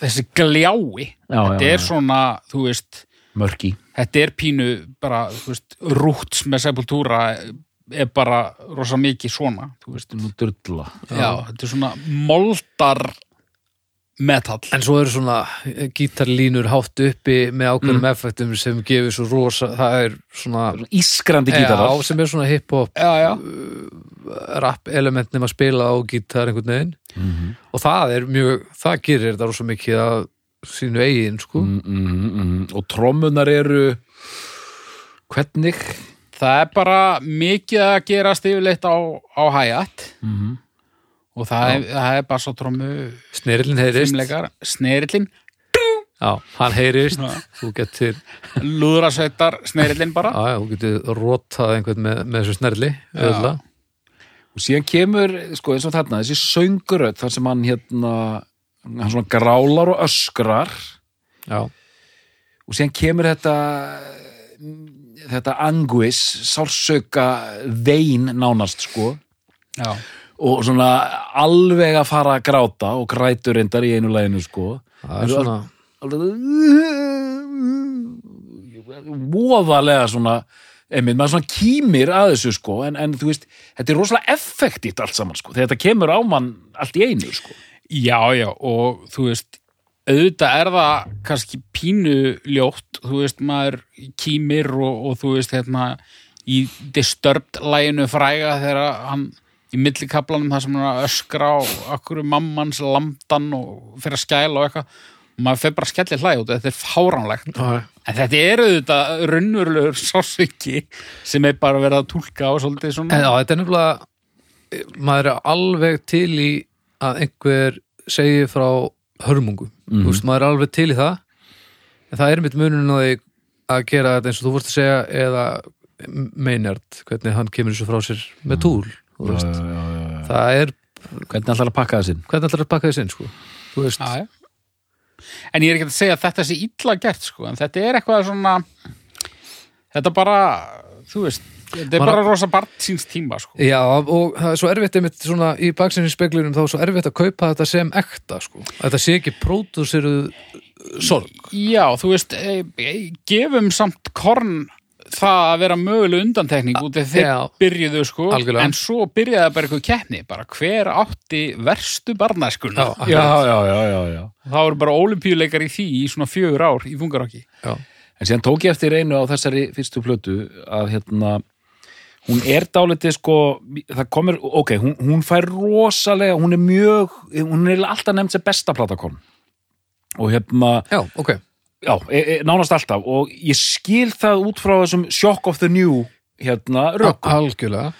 þessi gljái Já, þetta já, er já. svona, þú veist Mörki. þetta er pínu bara, þú veist, rúts með sepultúra er bara rosa mikið svona, þú veist Nú drulla. já, þetta er svona moldar metal En svo eru svona gítarlínur hátt uppi með ákveðnum effektum sem gefur svo rosa, það er svona Ískrandi gítarar. Já, sem er svona hip-hop já, rap element nema að spila á gítar einhvern veginn. Og það er mjög, það gerir þetta rosa mikið af sínu eigin, sko. Mm, mm, mm. Og trommunar eru hvernig? Það er bara mikið að gerast yfirleitt á, á hæjat Mm og það er, það er bara svo trómu Snerillin heyrist. snerillin, Já, hann heyrist, þú getur lúðrasveitar snerillin bara. Já, þú getur rotað einhvern með, með þessu auðvitað. Og síðan kemur, sko, eins og þarna, þessi sönguröð þar sem hann hérna, hann svona grálar og öskrar. Já, og síðan kemur þetta þetta anguis, sársauka vein nánast, sko. Já. Og svona alveg að fara að gráta og grætur reyndar í einu læginu, sko. Það er svona voðalega svona einmitt, maður svona kýmir að þessu sko. En, en þú veist, þetta er rosalega effektíft allt saman sko, þegar þetta kemur á mann allt í einu sko. Já, já, og þú veist, auðvitað er það kannski pínu ljótt, þú veist, maður kýmir og, og þú veist, hérna, í Disturbed læginu fræga þegar hann í millikaplanum það sem hann er að öskra á akkur mammans lamdan og fyrir að skæla og eitthvað. Og maður fyrir bara að skelli hlæg út, þetta er fáránlegt. Já, En þetta er auðvitað raunverulegur sásviki sem er bara verið að túlka á svolítið svona. En já, þetta er nefnilega maður er alveg til í að einhver segi frá hörmungu, þú veist, maður er alveg til í það. En það er mitt munun á því að gera þetta eins og þú vorst að segja eða Maynard, hvernig hann kemur þessu frá sér með túl, þú veist já, já, já. það er, hvernig ætlar að pakka það sinn hvernig ætlar að pakka þess inn, sko. En ég er ekki að segja að þetta sé illa gert, sko, en þetta er eitthvað svona, þetta bara, þú veist, þetta er Bara- bara rosa barn síns tíma, sko. Já, og það er svo erfitt einmitt svona í baksinni speglunum þá er svo erfitt að kaupa þetta sem ekta sko. Þetta sé ekki pródúsiruð sorg. Já, þú veist, e, e, gefum samt korn það að vera möguleg undantekning út af þeir Já. byrjuðu, sko, Algjörlega. en svo byrjaði bara eitthvað keppni, bara hver átti verstu barnæskuna. Já, já, já, já, já, já. Það voru bara olimpíuleikar í því í svona fjögur ár í Þungarokki. Já, en síðan tók ég eftir einu á þessari fyrstu plötu að hérna hún er dálítið sko það komur, ok, hún, hún fær rosalega, hún er mjög hún er alltaf nefnt sem besta platakorn og hérna já ok. Já, e, e, nánast alltaf og ég skil það út frá þessum shock of the new hérna rökkum. Algjörlega.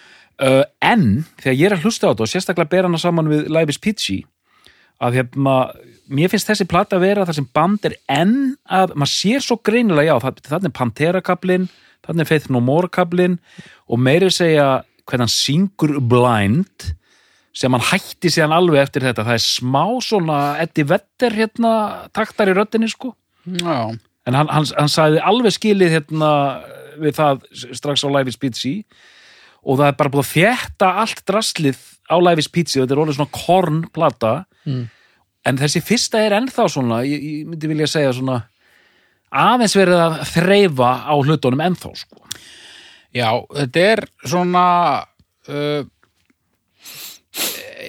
Uh, en þegar ég er að hlusta á þetta og sérstaklega ber hana saman við Life is Peachy að hérna, mér finnst þessi plata að vera þar sem band er enn að maður sér svo greinilega, já, þarna er Pantera-kablin, þarna er Faith No More-kablin og meiri segja hvernig hann syngur blind sem hann hætti síðan alveg eftir þetta það er smá svona Eddie Vedder hérna taktar í röddinni sko Já, en hann, hann, hann sagði alveg skilið hérna við það strax á Live is Pizzi og það er bara búið að þétta allt draslið á Live is Pizzi og þetta er orðið svona kornplata Mm. en þessi fyrsta er ennþá svona ég, ég myndi vilja segja svona aðeins verið að þreifa á hlutunum ennþá sko. já, þetta er svona uh,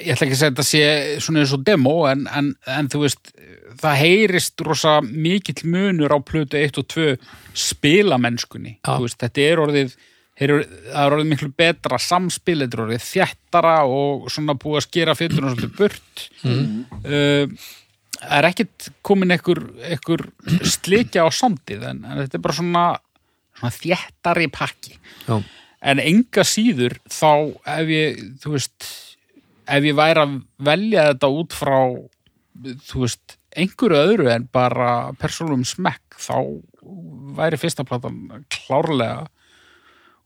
ég ætla ekki að segja þetta sé svona eins og demo en, en, en þú veist það heyrist rosa mikill munur á plötu 1 og 2 spilamennskunni. Þú veist, þetta er orðið eru- það er orðið miklu betra samspil þetta er orðið þjættara og svona búið að skera fyrirna svolítið burt mm. það er ekkit komin einhver slikja á samtið en, en þetta er bara svona, svona þjættari pakki Já, en enga síður þá ef ég, þú veist ef ég væri að velja þetta út frá þú veist, einhverju öðru en bara persónum smekk þá væri fyrsta platan klárlega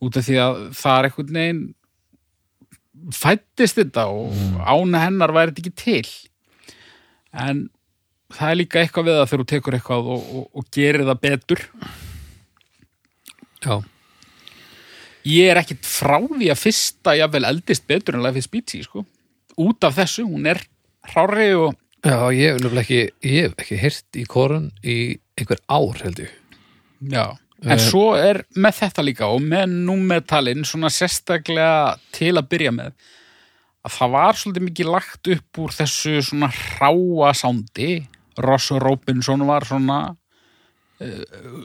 út af því að það er einhvern veginn fættist þetta og ána hennar væri þetta ekki til. En það er líka eitthvað við það þegar þú tekur eitthvað og, og, og gerir það betur. Já, ég er ekkit frá því að fyrsta jafnvel eldist betur en Life is Beatsy sko. út af þessu, hún er hrári og já ég hef nefnilega ekki ég hef ekki heyrt í korun í einhver ár held ég. Já, en Eh. svo er með þetta líka og með númetalinn svona sérstaklega til að byrja með að það var svolítið mikið lagt upp úr þessu svona hráa sándi Ross Robinson var svona uh,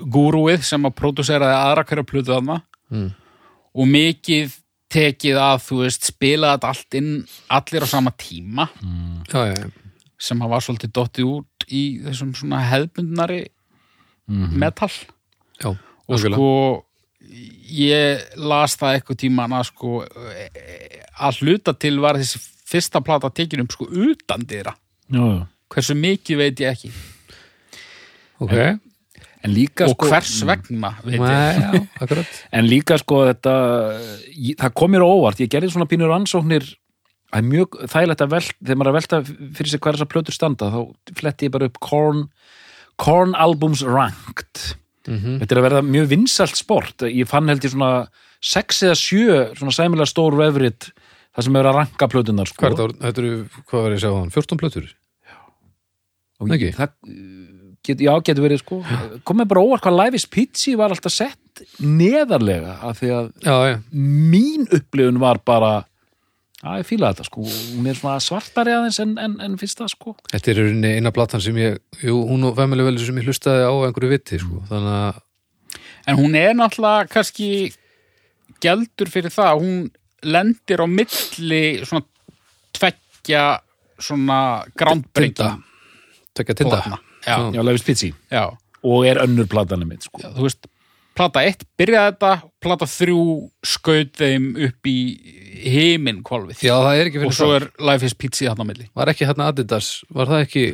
gúrúið sem að próduseraði aðra hverja plötu þarna. Mm. og mikið tekið að þú veist spila þetta allt inn allir á sama tíma. Já, já, já, sem var svolítið dottið út í þessum svona hefðbundnari metal. Já og algjörlega. sko ég las það eitthvað tíman að sko e- að hluta til var þessi fyrsta plata tekin upp sko utan dýra hversu mikið veit ég ekki. Ok, en líka og sko hvers vegna veit ég já, En líka sko þetta, það kom mér á óvart, ég gerði svona pínur ansóknir, það er mjög þægilegt að velta, þegar maður er að velta fyrir sig hver þessar plötur standa, þá fletti ég bara upp Korn, Korn Albums Ranked. Mhm. Þetta er að verða mjög vinsalt sport, ég fann held ég svona sex eða sjö svona sæmilega stór vefrit það sem er að ranka plötunar sko. Hvað er þetta, eru, hvað var ég að segja á hann, 14 plötur? Ekki? ég- það, get, já, getur verið sko, komið bara óvart hvað Life is Pizzi var alltaf sett neðarlega af því að Já, já, mín upplifun var bara að ég fíla þetta sko. Hún er svona svartari aðeins en, en, en fyrsta sko. Þetta er eina platan sem ég, jú, hún og Family Values sem ég hlustaði á einhverju viti, sko, þannig að en hún er náttúrulega kannski gældur fyrir það að hún lendir á milli svona tveggja svona groundbreaking Tökja tinda. Já, já, Leifis Pizzi. Já, og er önnur platan mitt sko. Já, þú veist plata 1 byrjaði þetta, plata 3 skaut þeim upp í heiminn kvolfið Já, það er ekki og fyrir svo það. er Life is Pizzi þarna á milli. Var ekki hérna Adidas, var það ekki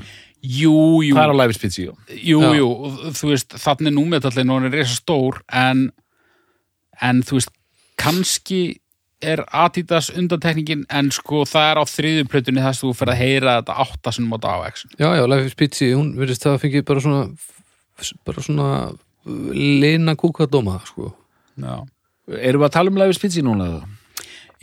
jú, jú, það er á Leifis Pizzi já. jú, jú og þú veist, þannig númetallin og hann er reysa stór en en þú veist, kannski er Adidas undantekningin en sko það er á þriðju plötunni þess að þú fyrir að heyra þetta áttasunum á dag Já, já, Life is Pizzi, hún virðist það að fengi bara svona bara svona lina kúkadóma, sko Já. erum við að tala um Leifis Pizzi núna eða?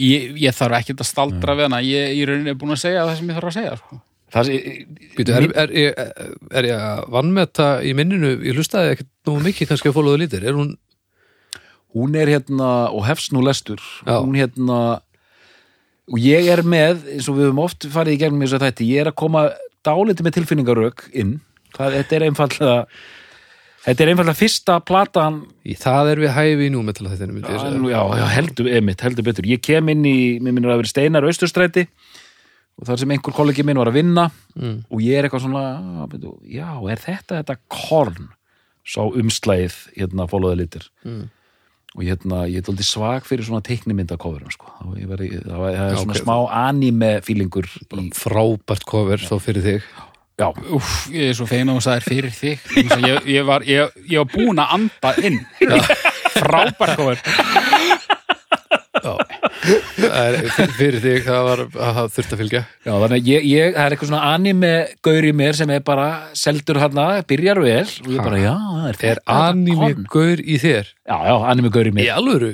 Ég, ég þarf ekkert að staldra við hana ég, ég rauninni er búin að segja það sem ég þarf að segja sko. það er, Býtu, er, er, er, er ég að vannmeta í minninu, ég hlustaði ekkert nú mikið kannski að fóluðu lítir, er hún hún er hérna og hefst nú lestur Já. hún hérna og ég er með, eins og við höfum oft farið í gegnum þess að þetta, ég er að koma dálítið með tilfinningarök inn það, þetta er einfallega þetta er einfallega fyrsta platan í það er við hæfi nú með til að þetta já, já, já, heldur, emitt, heldur betur ég kem inn í, mér minnur að vera steinar austurstræti og þar sem einhver kollegi minn var að vinna Mm. og ég er eitthvað svona "Ah, byrju, já, er þetta þetta korn sá umslæðið hérna fóluði litir Mm. og hérna, ég er aldrei svag fyrir svona teiknimyndakofurum sko. það það það er svona ok. smá anime feelingur í, frábært cover þá fyrir þig já, Úff, ég er svo feina og það er fyrir þig. Ég, ég, var, ég, ég var búin að anda inn. Er fyrir þig það var að það þurft að fylgja. Já, þannig að ég, ég, það er eitthvað svona anime gaur í mér sem er bara seldur hana, byrjar vel og ég bara, já, það er Er þetta anime Korn. gaur í þér? Já, já, anime gaur í Í mér alvöru?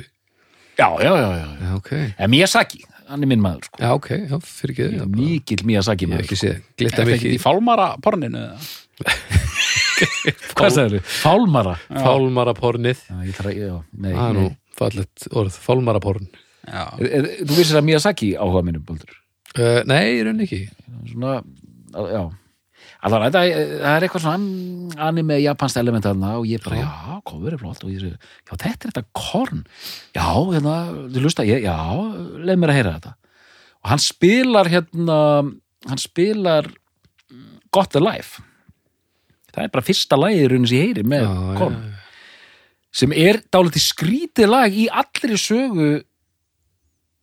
Já, já, já, já, Já, ok. En Miyazaki, hann er minn maður sko. Já, ok, já, fyrir ekki þig Mikill Miyazaki Ég hef maður ekki sko. séð, glita Er það ekki í fálmara porninu? eða? Hvað sagður þið? Fálmara Fálmara pornið Já, ég þarf að, já, nei, Það er nú fallet orð, fálmara porn Já. Er, er, Þú vissir að Miyazaki áhuga minnum, Baldur uh, Nei, í rauninni ekki Svona, já Allar, þetta, það er eitthvað svona anime japansk element þarna og ég bara, já, kofur er flott og ég segi, já, þetta er þetta korn. Já, hérna, þú lusta, ég, já leið mér að heyra þetta. Og hann spilar hérna hann spilar mm, Got the Life. Það er bara fyrsta í rauninni sem ég heyri með Já, korn. já, sem er dálítið skrítið lag í allri sögu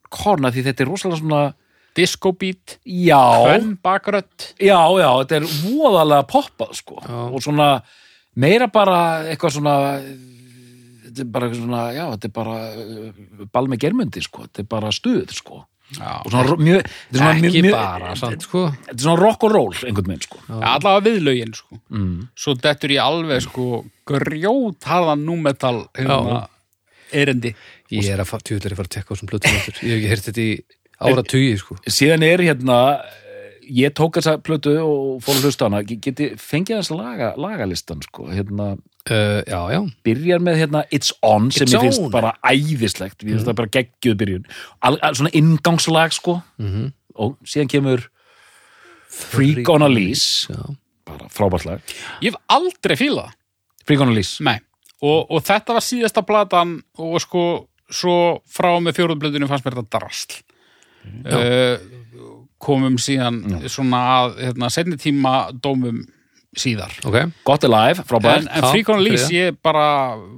korna því þetta er rosalega svona Disco beat, já, hvern bakrött Já, já, þetta er voðalega poppað sko Já. og svona meira bara eitthvað svona þetta er bara eitthvað svona, já, þetta er bara uh, ball með germundi sko, þetta er bara stuð sko Já. og svona ro- mjög, þetta er svona Ekki mjög, mjög bara, samt sko þetta er svona rock and roll einhvern veginn sko allavega viðlögin sko. mm. svo dettur ég alveg sko grjót harðan númetal hérna, erindi Ég er að tjóðlega að fara að tekka á þessum aftur. Ég hef ekki heyrt þetta í ára tugi sko. síðan er hérna ég tók þessa plötu og fór að hlusta hana. Geti fengið þess laga, lagalistan sko, hérna. Uh, Já, já, byrjar með hérna It's On sem It's ég finnst On. bara æðislegt. Við finnst það bara geggjuð byrjun. Al, al, svona inngangslag sko. Mhm. og síðan kemur Freak on a Leash. Já. bara frábært lag. Ég hef aldrei fílað. Freak on a Leash. Nei. Og, og þetta var síðasta platan og sko svo frá með fjóruðblöðunum fannst mér þetta drasl uh, komum síðan svona að hérna, setni tíma dómum síðar. Ok, Got Alive, frábært. En, en Já, Freak on a Leash þriðja. ég bara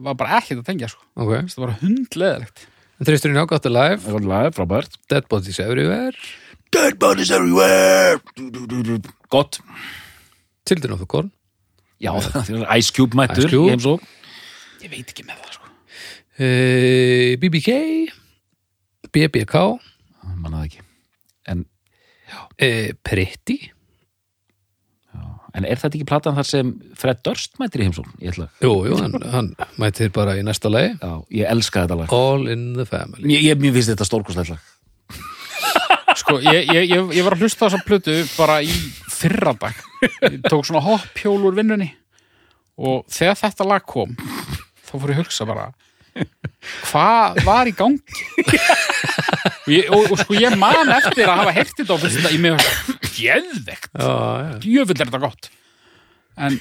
var bara ekkert að tengja sko. ok. Það var hundleðilegt En þristurinn á Got Alive, Got Alive, frábært. Dead Bodies Everywhere. Dead bodies everywhere. Du, du, du. Gott. Children of the Corn. Já, það er Ice Cube mættur Ice Cube. ég veit ekki með það sko. uh, BBK BBK manna það ekki. En, Pretty? En er þetta ekki platan þar sem Fred Durst mættir í ætla, Jú, jú, hann, hann mætir bara í næsta lagi. Já, ég elska þetta lag. All in the Family. Ég, ég, finnst þetta stórkostlega lag. Sko, ég, ég, ég, var að hlusta þessa plötu bara í fyrra dag. Ég tók svona hopphjól úr vinnunni og þegar þetta lag kom þá fór ég að hugsa bara hvað var í gangi? Og, ég, og, og sko ég man eftir að hafa heyrt þetta og finnst þetta í mig geðvegt, djöfull er þetta gott. En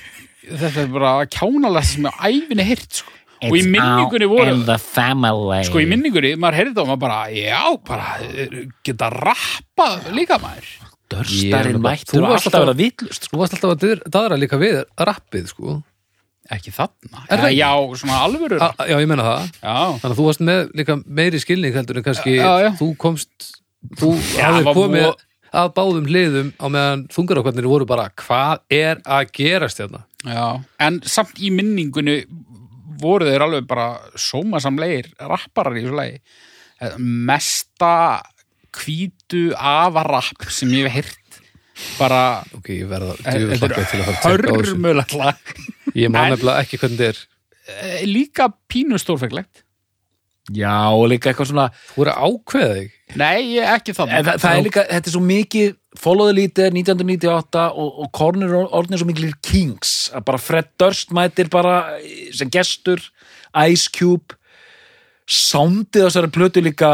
þetta er bara kjánalega sem ég á æfinni heyrt sko. og í minningunni voru the family. Sko í minningunni, maður heyrði þetta og maður bara já, bara eh, geta rappa líka maður. Dörstarinn mættur Þú og varst alltaf Þú varst alltaf að dyr- daðra líka við rappið, sko ekki þarna, Er það ekki? já, svona alvöru. Já, ég menna það. Já, Þannig að þú varst með líka meiri skilning heldur en kannski Já, já. þú komst þú Já, var komið vo- að báðum hliðum á meðan þungarákvarnir voru bara hvað er að gerast hérna? Já, en samt í minningunni voru þeir alveg bara sómasamlegir rapparar í þessu lagi. Eh, mesta hvítu afarapp sem ég hef heyrt bara ok, ég verða eh, hörmulegt lag. Ég En- nefnilega ekki hvernig þetta er. Eh, líka pínu stórfæklegt Já, og líka eitthvað svona þú ákveða þig. Nei, ég- ekki en þarna það, er líka, þetta er svo mikið Follow the Leader 1998 og, og Corner orðin svo mikið Kings. Að bara Fred Durst mætir bara sem gestur Ice Cube. Soundið á þessari plötu líka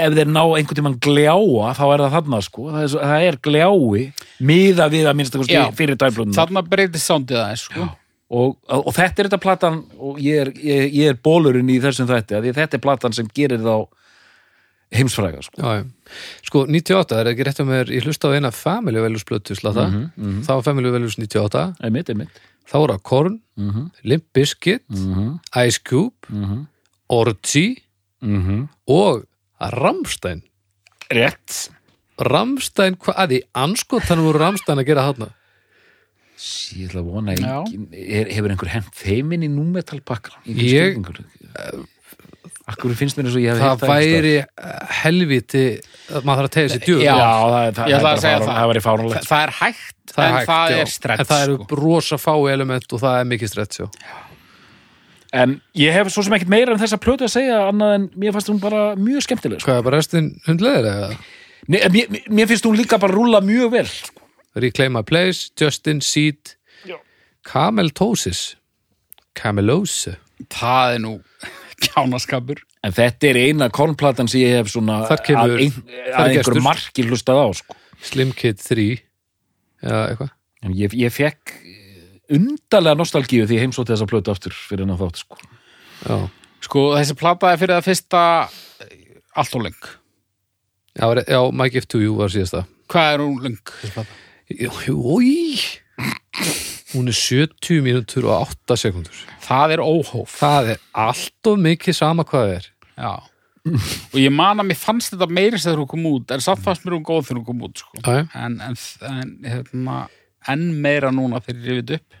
ef þeir ná einhvern tímann gljáa þá er það þarna sko, það er, það er gljái miða við að minnst Já. að fyrir dæflunum þarna breytist sándið aðeins sko. og, og þetta er þetta platan og ég er, ég, ég er bólurinn í þessum þætti að því þetta er platan sem gerir þá heimsfræga sko. já, sko 98 er ekki rétt að mér ég hlusta á eina Family Values blötu slata Mhm, það var Family Values 98 einmitt, einmitt þá voru að Korn, mm Limp Bizkit -hmm. Ice Cube, Mm Orgy -hmm. Og Ramstein rétt. Ramstein, hvað að því anskotan voru Ramstein að gera þarna? Ég ætla að vona er, hefur einhver hent þeim inn í númetalpakka Ég- Akkur finnst mér eins og ég hef það væri eh, helviti að maður þarf að tegja sér djúð Já. Það, það, Ég ætla það, að segja það, það. það væri það, fáránlegt það er hægt. Það er en hægt, það já. er stress en það eru sko. rosa fái element og það er mikið stress já. En ég hef svo sem ekkert meira en þessa plötu að segja annað en mér fannst hún bara mjög skemmtileg sko. hvað er bara restin hundleðir eða Nei, mér, mér- mér finnst hún líka bara rúlla mjög vel sko. Reclaim My Place, Justin, Seed. Cameltosis Camelose það er nú kjánaskapur En þetta er eina kornplatan sem ég hef svona kemur- að, ein, að einhver marki hlustað á sko. Slim Kid 3 eða eitthvað En ég, ég fekk undarlega nostalgíu því ég heimsótti þessa plötu aftur fyrir hennar þátt sko. já, sko þessi plata er fyrir það fyrsta eh, allt og leng já, já My Gift to You var síðasta. Hvað er hún leng þessi plata? Új hún er 70 mínútur og 8 sekundur það er óhóf. Það er allt of mikið sama hvað það er. Já. Og ég man að mér fannst þetta meiri sem þegar hún kom út en samt fannst mér hún góð þegar hún kom út sko. en, en, en hérna, enn meira núna þegar ég rifið upp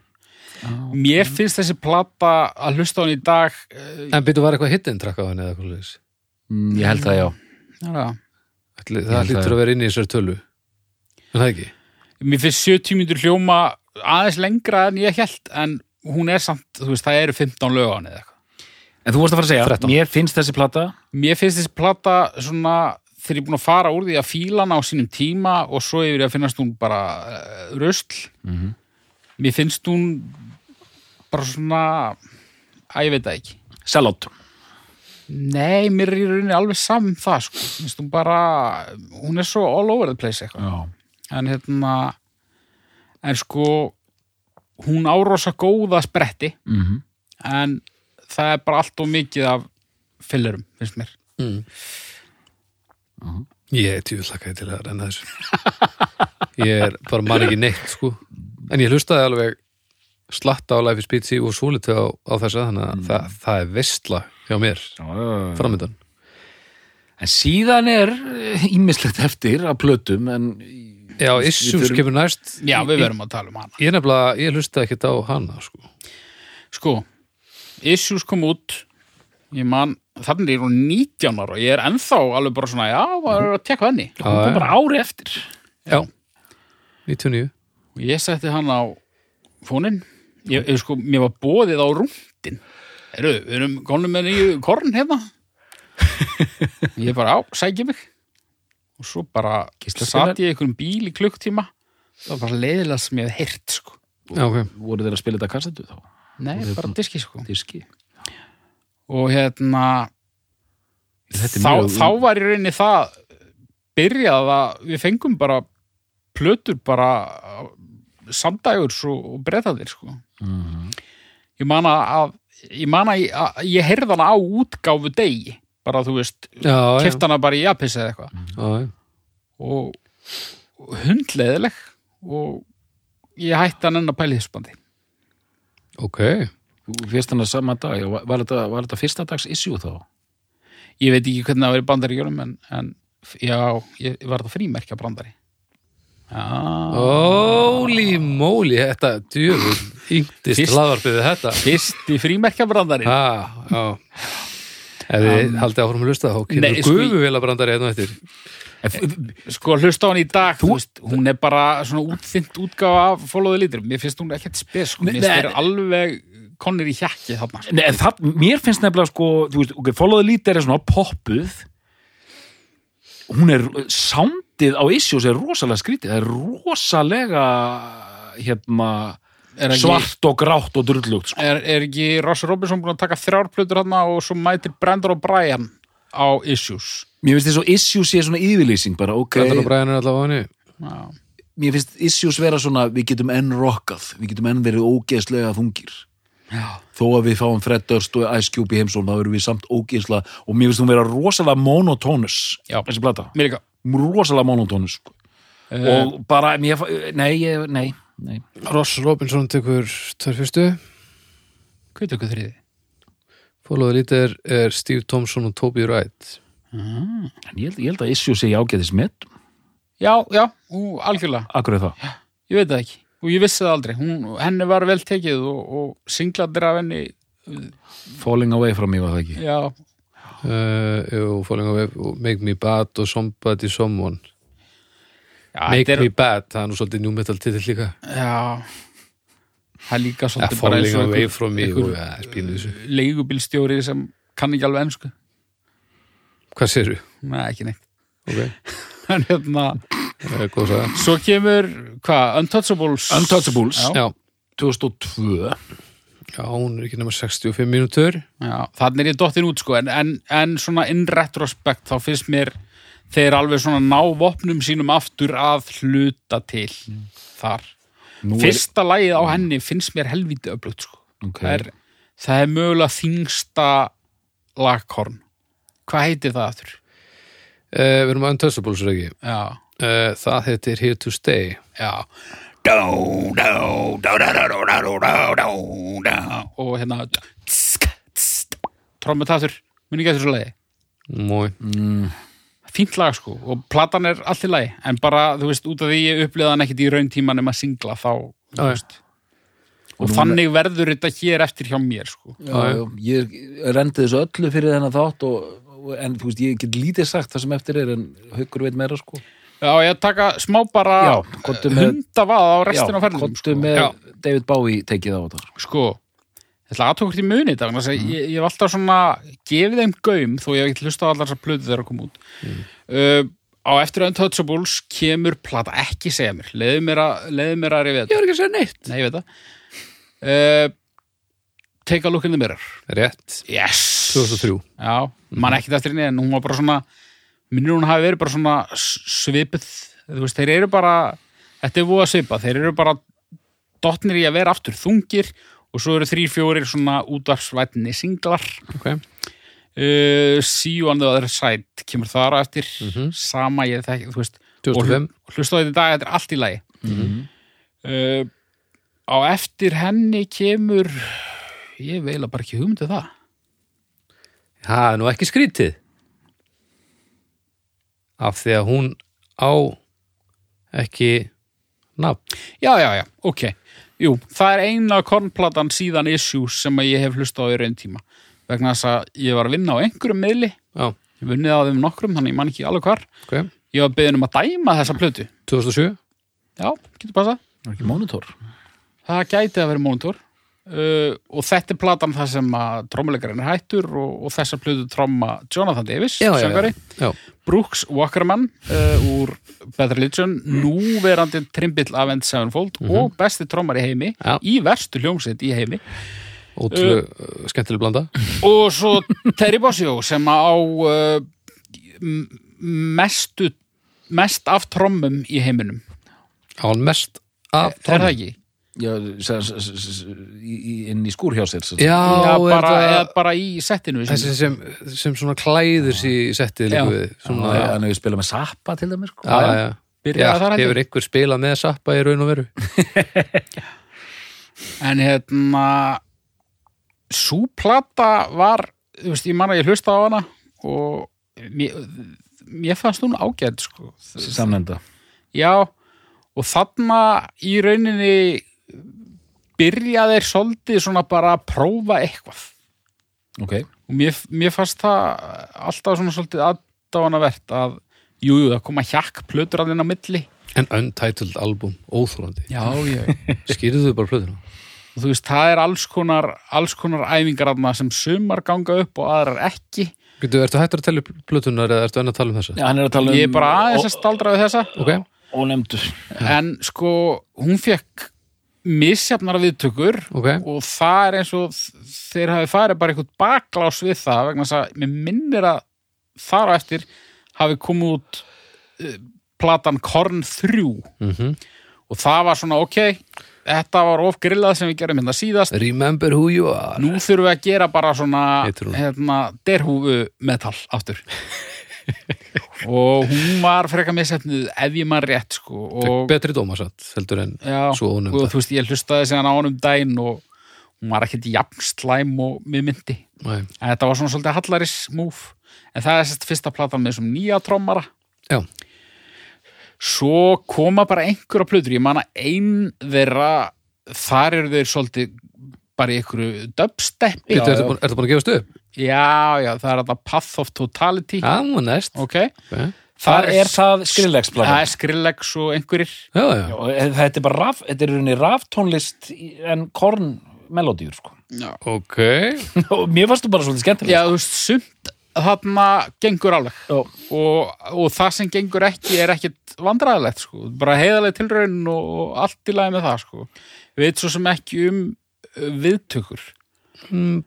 mér finnst þessi plata að hlusta á hann í dag uh, en byrju var eitthvað hidden track á henni eða eitthvað leis mm, Ég held það já. Ja, það? Hlýtur það. að vera inn í þessari tölu. En það ekki? Mér finnst 70 mínútur hljóma aðeins lengra en ég held en hún er samt, þú veist, það eru 15 lög á hann eða eitthvað. En þú varst að fara að segja, 13. mér finnst þessi plata mér finnst þessi plata svona þegar ég er búin að fara úr því að fíla hana á sínum tíma og svo yfir að finnast hún bara uh, rusl. Mhm. mér finnst hún bara svona að ég veit það ekki. Sellout. Nei, mér er í rauninni alveg saman það sko, mér finnst hún bara hún er svo all over the place eitthvað. Já, en hérna en sko hún árosa góða spretti mm en það er bara allt og mikið af fyllurum, finnst mér. Mm. ég er tjúðlakaði til að renna þessu. Ég er bara man ekki neitt sko. En ég hlustaði alveg slatta á Life is Beatsy og svolítið á, á þessa þannig að það, það er vestla hjá mér framöndan En síðan er ímislegt eftir að plötum en já, þurfum- kemur næst. Já, við verðum að tala um hana. ég nefnilega, ég hlustaði ekkert á hana sko. Sko, Issues kom út ég man, þannig er hún 19 ára og ég er ennþá alveg bara svona já, maður er að tekka henni. Hún kom bara ári eftir. Já, 99 og ég setti hann á fónin ég, ég, sko, mér var bóðið á rúndin Eru, við erum konum með nýju korn hérna. Ég bara, á, sækja mig. Og svo bara satt ég í einhverjum bíl í klukktíma. Það var bara leiðilega sem ég hef heyrt sko. já, ok, voru þeir að spila þetta kassetu þá? Nei, bara diski sko. diski. Og hérna Þetta er þá, mjög- þá var í rauninni það byrjað að við fengum bara plötur bara samdægur og, og breytaðir sko. Mhm. ég man að ég man að ég, heyrði hana á útgáfu degi bara þú veist, keft hana bara í Japis eða eitthvað já, já. og, og hundleðileg og ég hætti hann enn að pæli þessbandi ok Þú fyrst hann að sama dag, já, var, var, þetta, var þetta fyrsta dags issue þá? ég veit ekki hvernig það var í bandaríkjörnum en, en já, ég var þetta frímerkja brandari já, Holy moly, þetta djöfur yngdist Fyrst- hlaðvarpið þetta. fyrsti frímerkja brandari ha, já. Ef þið haldið áfram að lusta þá kemur sko- gufuvélabrandari hérna eftir. Sko hlusta á hann í dag veist, hún er bara svona útþynt útgáfa af the leader, mér finnst hún ekkert spes sko. mér finnst þeir alveg konir í hjakki sko. Nei, en það, mér finnst nefnilega sko, þú veist, the Leader er svona poppuð hún er, soundið á issues er rosalega skrítið, það er rosalega hérna er, ekki, svart og grátt og drullugt sko. er, er ekki Ross Robinson búin að taka þrjár plötur hann og svo mætir Brandon O'Brien á Issues Mér finnst þess að issues sé svona yfirlýsing bara, ok, Brendan og Brian er allavega henni. Já, mér finnst issues vera svona við getum enn rockað, við getum enn verið ógeðslega þungir já. þó að við fáum Fred Durst og Ice Cube í heimsón þá erum við samt ógeðslega og mér finnst hún vera rosalega monotónus Já. þessi plata, mér líka. Rosalega monotónus sko. uh, og bara, mér, nei, ég, nei, nei. Ross Robinson tekur tvær fyrstu. Hvað er ykkur þriði? Follow the leader er Steve Thompson og Toby Wright. En ég held, ég held að Issue sé ágæðis með já, já, ú, algjörlega. Akkur er það ég veit það ekki og ég vissi það aldrei. Hún, henni var vel tekið og, og singladir af henni Falling Away frá mig var það ekki? Já, uh, jú, Falling Away Make Me Bad og Somebody Someone. Já, Make er, Me Bad, það er nú svolítið new metal titill líka. Já, það er líka ja, svolítið bara Falling eins og Away einhver- from Me einhver leigubílstjóri sem kann ekki alveg ennsku. Hvað sérðu? Nei, ekki neitt. Ok, En hérna, það svo kemur, hvað, Untouchables. Untouchables Já. Já, 2002 já, hún er ekki nema 65 mínútur Já, þannig er ég dottin út sko en, en, en svona in retrospect þá finnst mér þeir alveg svona ná vopnum sínum aftur að hluta til þar. Nú er- Fyrsta lagið á henni finnst mér helviti öflugt sko. Ok. Það, er, það er mögulega þingsta lagkorn. Hvað heitir það aftur? uh, Við erum að Untouchables, er ekki Já, Uh, það heitir Here to Stay. Já. Og hérna trommetatur muni getur svo leiði Mói. Mm. Fínt lag sko og platan er allt í lagi en bara þú veist út af því ég uppliða hann ekkert í raun tíman um að singla þá veist, og, og þannig verður þetta hér eftir hjá mér sko. Já, Ég rendi þessu öllu fyrir þennan þátt og, en þú veist ég get lítið sagt það sem eftir er en haugur veit meira sko. Já, ég taka smá bara Já, komdu með- hundavað á restina af ferðinum komdu sko. með Já. David Bowie tekið á þetta sko, ég ætla aðtók hvort í muni þetta, mm. ég, ég hef alltaf svona gefið þeim gaum þó ég hef ekki hlusta á allar þessar plöðu þegar að koma út. Uh, á eftir Untouchables kemur plata ekki segja mér, leiðu mér að leiðu mér að Ég þetta, var ekki að segja neitt. Nei ég veit það. Uh, Take a look in the mirror. Rétt, yes. 2003 Já, mann ekkert eftir henni en hún var bara svona minnir hún hafi verið bara svona s- svipuð, þú veist, þeir eru bara þetta er búið að svipa, þeir eru bara dottnir í að vera aftur þungir og svo eru þrý fjórir svona útvarsvætni singlar. Ok, uh, See you on the other side kemur þar á eftir, Mhm. sama ég þekki, þú veist, 2005. og hlusta á þetta í dag þetta er allt í lagi. Uh, á eftir henni kemur ég veila bara ekki hugmyndið það Það. Er nú ekki skrítið af því að hún á ekki nafn Já, já, já, ok. Jú, það er eina kornplatan síðan Issues sem að ég hef hlustað á í raun tíma. Vegna þess að ég var að vinna á einhverjum miðli, Já, ég vunnið á þeim nokkrum, þannig ég man ekki alveg hvar. ok, Ég var beðin um að dæma þessa plötu. 2007 Já, getur passað. Það er ekki monitor Það gæti að vera mónitor. Uh, og þetta er platan það sem að trommuleikarinn er hættur og, og þessa plötu tromma Jonathan Davis, Já, já, já. Brooks Walkerman uh, úr Bad Religion, núverandi trimbill af End Sevenfold og besti trommar í heimi, í verstu hljómsveit í heimi. Ótrúlega uh, skemmtileg blanda. og svo Terry Bossio sem á uh, mestu mest af trommum í heiminum. Á mest af er það ekki? Já, inn í skúr hjá sér já, já, bara, eða bara í settinu sem, sem, sem svona klæður sér í settið hann hefur spilað með sappa til dæmis sko. hefur ykkur spilað með sappa í raun og veru? En hérna súplata var veist, ég manna ég hlusta á hana og mér, mér fannst hún ágæð sko. samnenda já og þarna í rauninni byrja þeir svolítið svona bara að prófa eitthvað. Ok, og mér, mér fannst það alltaf svona svolítið aðdáanavert að jú, jú, það koma hjakk plötur alveg á milli. En untitled album, óþúlandi Já, já. Skýrðu þau bara plöðuna og þú veist, það er alls konar alls konar æfingar aðna sem sumar ganga upp og aðrar ekki. Getur, ertu hættur að tella plötunar eða ertu enn að tala um þessa? já, hann er að tala um ég er bara aðeins að staldra við þessa. Ok, ónefndur. En sko, hún fekk misjafnara viðtökur ok. og það er eins og þeir hafi farið bara eitthvað baklás við það vegna þess að mér minnir að þar á eftir hafi komið út uh, platan Korn 3 mm og það var svona ok þetta var of grillað sem við gerum hérna síðast. Remember who you are. Nú þurfum við að gera bara svona hérna, derhúfu metal aftur og hún var frekar misefnið ef ég maður rétt sko og, betri dómasatt heldur en já, svo og ónefnda þú veist ég hlustaði sig hann á honum daginn og hún var ekkert jafn slæm og mér myndi Nei. en þetta var svona svolítið hallaris move. En það er sérst fyrsta platan með þessum nýja trommara. Já, svo koma bara einhverja plötur. Ég man að ein þeirra þar eru þeir svolítið bara í einhverju dubsteppi. Búin, ertu búin að gefast upp? Já, já, það er þetta Path of Totality. Já, hún næst. Ok, okay. Það er það Skrillex það er Skrillex og einhverjir. Já, já, Já, og Þetta er bara raf, þetta er rauninni raftónlist en korn melodíur sko. Ok. Og mér varst þú bara svolítið skemmtileg. Já þú veist, sumt þarna gengur alveg. Og, og það sem gengur ekki er ekkit vandræðilegt sko, bara heiðaleg tilraun og, og allt í lagi með það sko. Veit svo sem ekki um viðtökur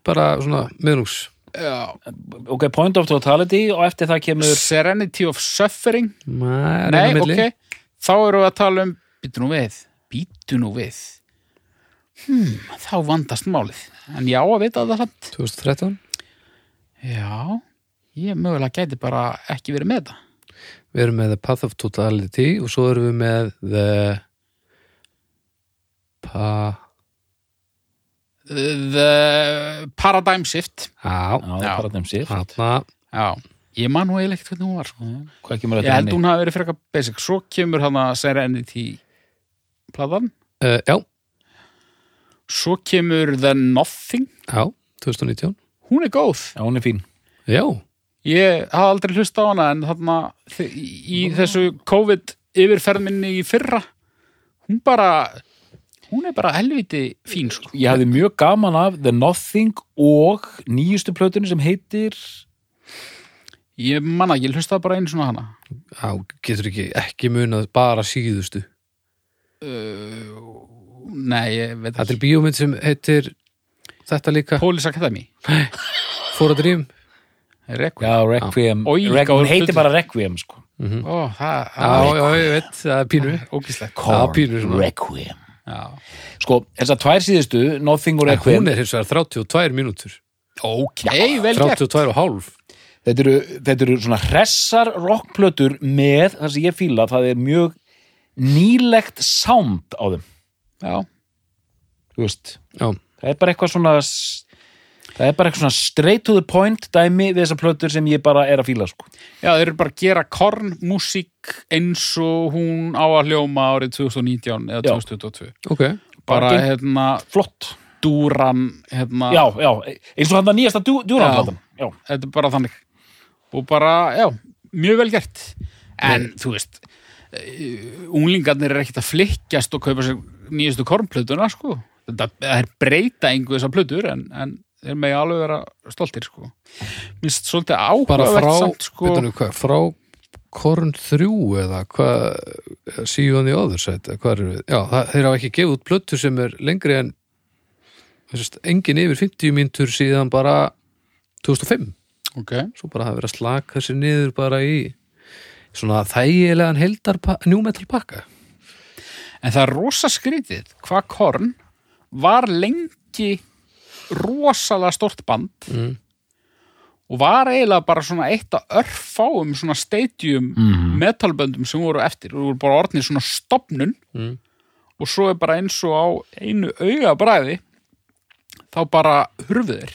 Bara svona miðnús Já, ok, Point of Totality og eftir það kemur Serenity of Suffering. Nei, Nei, er ok, þá erum við að tala um býtu nú við, býtu nú við. Hmm, þá vandast málið. En já að vita það samt. 2013 já, ég mögulega gæti bara ekki verið með þetta Við erum með The Path of Totality og svo erum við með The Pa The Paradigm Shift. Já, Já, þeim sér þarna. Já, ég man nú eiginlega ekkert hvernig hún var sko. Hvað kemur ég þetta held hún hafi verið frekar basic. Svo kemur hann að Serenity platan, uh, Já, svo kemur The Nothing. Já, 2019 hún er góð. Já, hún er fín. Já, Ég hafði aldrei hlust á hana en þarna í þessu COVID yfirferðminni í fyrra hún bara hún er bara helviti fín sko. Ég hafði mjög gaman af The Nothing og nýjustu plötunni sem heitir Ég manna, ég hlustaði bara einu svona hana. Já, getur ekki ekki munað bara síðustu. Uh, Nei, ég veit Þetta er bíómynd sem heitir þetta líka. Police Academy. For a Dream. Requiem. Já, Requiem, Oj, Requiem. hún heitir bara Requiem sko. Ó, það, Já, já, ég veit, það er pínu. Ógíslegt Það er pínu svona. Requiem Sko, þessar tvær síðustu Nothing og En Requiem hún er hins vegar 32 mínútur. Ok, vel gert. 32 og hálf. Þetta eru, þetta eru svona hressar rockplötur með það sem ég fíla það er mjög nýlegt sound á þeim. Já, þú veist, Já, það er bara eitthvað svona það er bara eitthvað svona straight to the point dæmi við þessar plötur sem ég bara er að fíla sko. já þeir eru bara að gera kornmúsík eins og hún á að hljóma árið 2019 eða Já. 2022 ok. Bara, Bara hérna, flott, dúran hérna, já, já eins og hann að nýjasta djúranplatan já. þetta er bara þannig. Og bara, já, mjög vel gert. En þú veist eh, unglingarnir er ekkert að flikkjast og kaupa sér nýjustu kornplötuna sko, þetta það er breyta einhver þessar plötur en, en þeir megi alveg vera stoltir sko. Minnst svolítið Bara áhugavert frá, samt sko. við hvað, frá Korn 3 eða hvað eru við? Já, það, þeir hafa ekki gefið út plöttu sem er lengri en þessast, engin yfir 50 mínútur síðan bara 2005 ok, svo bara hafa verið að slaka sér niður bara í svona þægilegan heldar njúmetal pakka. En það er rosa skrítið hvað korn var lengi rosalega stort band. Mm. og var eiginlega bara svona eitt af örfáum svona stadium Mhm. metalböndum sem voru eftir. Og voru bara orðnir svona stopnun Mm. og svo er bara eins og á einu auga bræði þá bara hurfu þeir.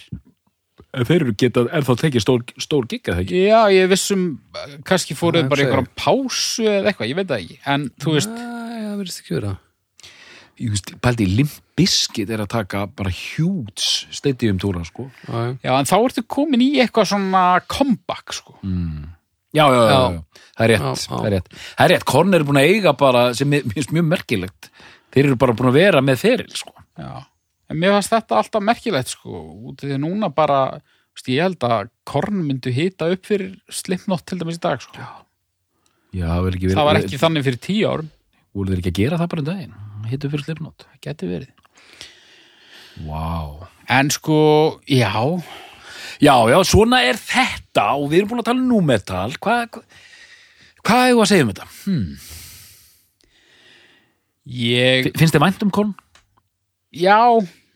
Þeir eru getað ennþá tekið stór, stór gig eða ekki? Já, ég vissum kannski fóruð bara einhverjum pásu eða eitthvað, ég veit það ekki. En þú veist, Æ, það verðist ekki vera. ég Limp Bizkit er að taka bara huge stadium túra sko. Já, en þá ertu komin í eitthvað svona comeback, sko. Já, já, já, Já. já. það er rétt Já, já. það er rétt, það er rétt, Korn er búin að eiga bara sem er mjög, mjög merkilegt. Þeir eru bara búin að vera með feril sko. Já, en mér fannst þetta alltaf merkilegt, sko, út af því að núna bara veist, ég held að korn myndu hita upp fyrir Slipknot til dæmis í dag, sko. Já, það var ekki, það var ekki þannig fyrir tíu árum. Voru þeir ekki að gera það bara um daginn hittu fyrir slipnót geti verið wow. en sko, já já, já, svona er þetta og við erum búin að tala um númetal hvað hva, hvað hefur að segja um þetta? Hmm. ég, finnst þið vænt um Korn? já,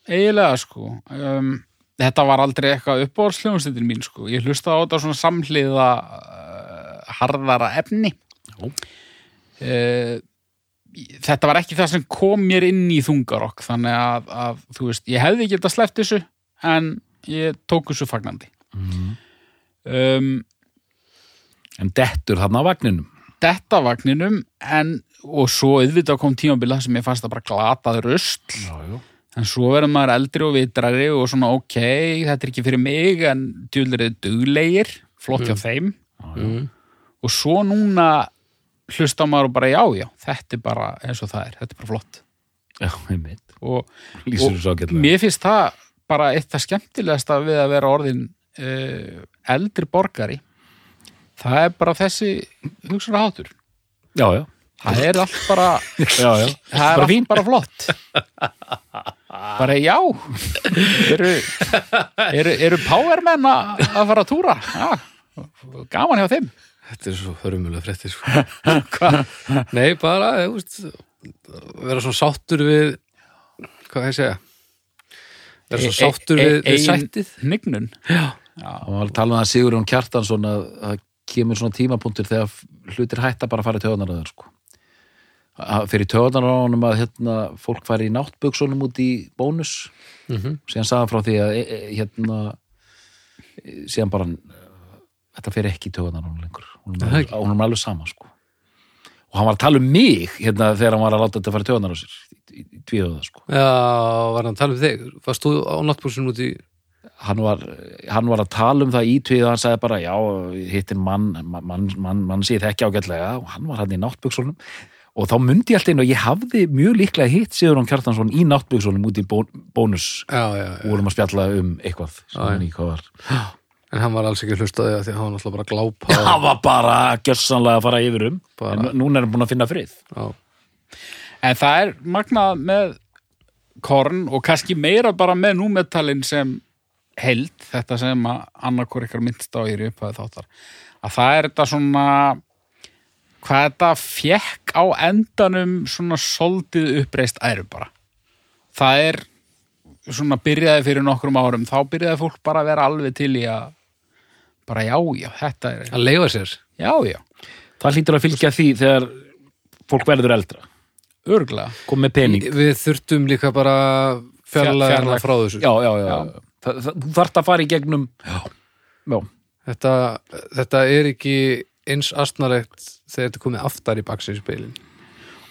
eiginlega sko um, þetta var aldrei eitthvað uppáhaldsljónstættin mín sko, ég hlusta á þetta svona samhliða uh, harðara efni Já. uh, þetta var ekki það sem kom mér inn í þungarokk þannig að, að þú veist, ég hefði ekki þetta sleppt þessu en ég tók þessu fagnandi. Um, en dettur þarna vagninum? detta vagninum en, og svo auðvitað kom tímabila sem ég fannst að bara glatað röst já, já. en svo verður maður eldri og vitrari og svona ok, þetta er ekki fyrir mig en djúlir er duglegir flott hjá þeim. Mm. og svo núna hlusta maður og bara já, já, þetta er bara eins og það er, þetta er bara flott. Já, einmitt. og, og mér finnst það bara eitt það skemmtilegasta við að vera orðin uh, eldri borgari. Það er bara þessi hugsanar hátur Já, já. það er allt bara Já, já. það er Bara allt bara flott. Bara já. Eru, eru, eru powermenn að að fara að túra? Já, gaman hjá þeim Þetta er svo hörmulega fréttir sko. Nei, bara þú veist, vera svo sáttur við hvað ég segja? Vera svo E- sáttur e- við, við sættið. hnignun. Já, Og tala um það Sigurjón Kjartansson að það kemur svona tímapunktur þegar hlutir hætta bara að fara í töðunar að sko. Fyrir honum að hérna, fólk fari í náttbuksunum út í bónus. Mhm. síðan sagði hann frá því að e, e, hérna e, síðan bara e, þetta fer ekki í á honum lengur. Hún er, ekki. alveg, hún er alveg sama sko. og hann var að tala um mig hérna, þegar hann var að láta þetta fara í töðunar á sér í, í, í tvíðuða sko. Já, var hann að tala um þig? Varst þú á náttbúrsun út í hann var, hann var að tala um það ítvið og hann sagði bara, já, hittin mann mann, mann, mann, mann sé þekki ágætlega. Og hann var hann í náttbuksunum. Og þá myndi ég alltaf inn og ég hafði mjög líklega hitt Sigurðan Kjartansson í náttbuksunum út í bó, bónus. Já, já, og vorum að spjalla um eitthvað sem Já, já. hann í hvað var En hann var alls ekki hlustaði að því að hann var alltaf bara að glápa hann var bara gjössanlega að fara yfir um. Bara- en núna er hann búin að finna frið. Já, En það er magnað með korn og kannski meira bara með númetalinn sem held, þetta sem að annarkur ykkar minnst á í upphæði þáttar að það er þetta svona hvað þetta fjekk á endanum svona soldið uppreist æru bara. Það er svona byrjaði fyrir nokkrum árum þá byrjaði fólk bara að vera alveg til í að bara já, já, þetta er að leifa sér? Já, já, það hlýtur að fylgja því þegar fólk verður eldra. Örglega kom með pening. Við þurftum líka bara fjarlægina Fjarlægt. frá þessu. Já, já, já, Já. Það, það, þú þarft að fara í gegnum já, já, Þetta, þetta er ekki eins astnalegt þegar þetta komið aftar í baksinspeilin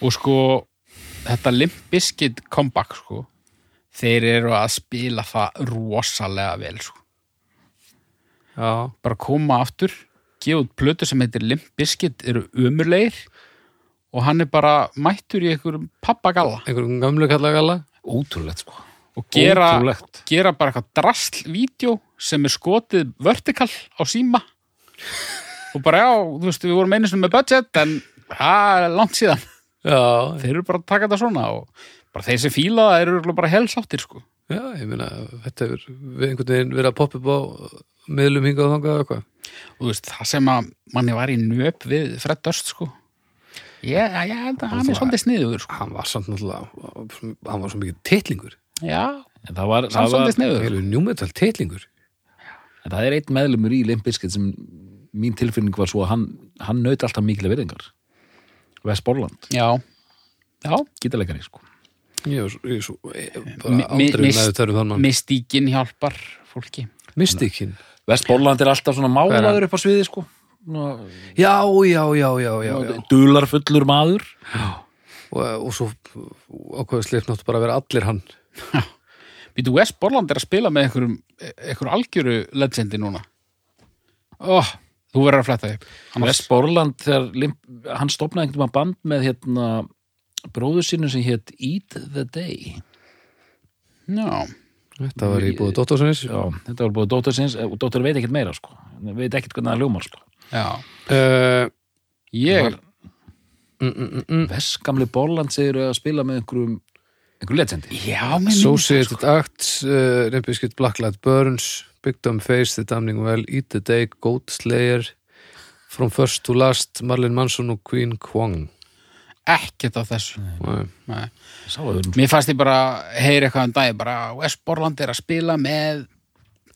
og sko þetta Limp Bizkit comeback sko þeir eru að spila það rosalega vel sko. Já, bara koma aftur gefa út plötu sem heitir Limp Bizkit eru umurleir og hann er bara mættur í einhverjum pappagalla. Einhverjum gamlu kallagalla. Ótrúlegt sko. Og gera, gera bara eitthvað drasl-vídeó sem er skotið vertikal á síma. Og bara já, þú veist, við vorum einu sinni með budget en það er langt síðan. Já, þeir eru bara að taka þetta svona og bara þeir sem fíla það eru bara helsáttir sko. Já, ég meina þetta hefur við einhvern veginn verið að poppa upp á miðlum hingað þangað og eitthvað og þú veist, það sem að manni var í nöp við Fred Durst sko. Ég, ég held að hann er svolítið sniður sko. Hann var samt náttúrulega hann var svo mikið titlingur. Já, en það var, það var njúmetal titlingur. En það er einn meðlumur í Limp Bizkit sem mín tilfinning var svo að hann, hann naut alltaf mikil virðingar. Wes Borland, já, já, gítarleikari sko. Ég er svo, ég svo bara mi- aldrei mist- með þörfum þann mann. mystíkin hjálpar fólki. Mystikinn Wes Borland er alltaf svona málaður upp á sviði sko. Svona Já, já, já, já, já, já. Dularfullur maður. Og, og svo ákveðu náttúrulega bara að vera allir hann Býtu West Borland er að spila með einhverjum einhverjum algjöru legendi núna oh, þú verður að fletta þig Limp, hann stopnaði einhvern veginn band með hérna bróður sínu sem hétt Eat the Day. já, Þetta var í búið Dóttarssonins Já, þetta var búið dóttur sinns og dóttur veit ekkert meira sko. Veit ekkert hvernig það ljómar sko. já uh, ég, Var- mm, mm, mm, mm. Wes gamli Borland segir að spila með einhverjum einhverjum legendi. já, með Associated Acts uh, Rimpiskit Blacklight Burns Big Dumb Face, The Damning Well Eat the Day, Goat Slayer From First to Last Marlon Manson og Queen Kwong ekkert af þessu Nei. Nei. Mér fannst ég bara heyra eitthvað um dag bara West Borland er að spila með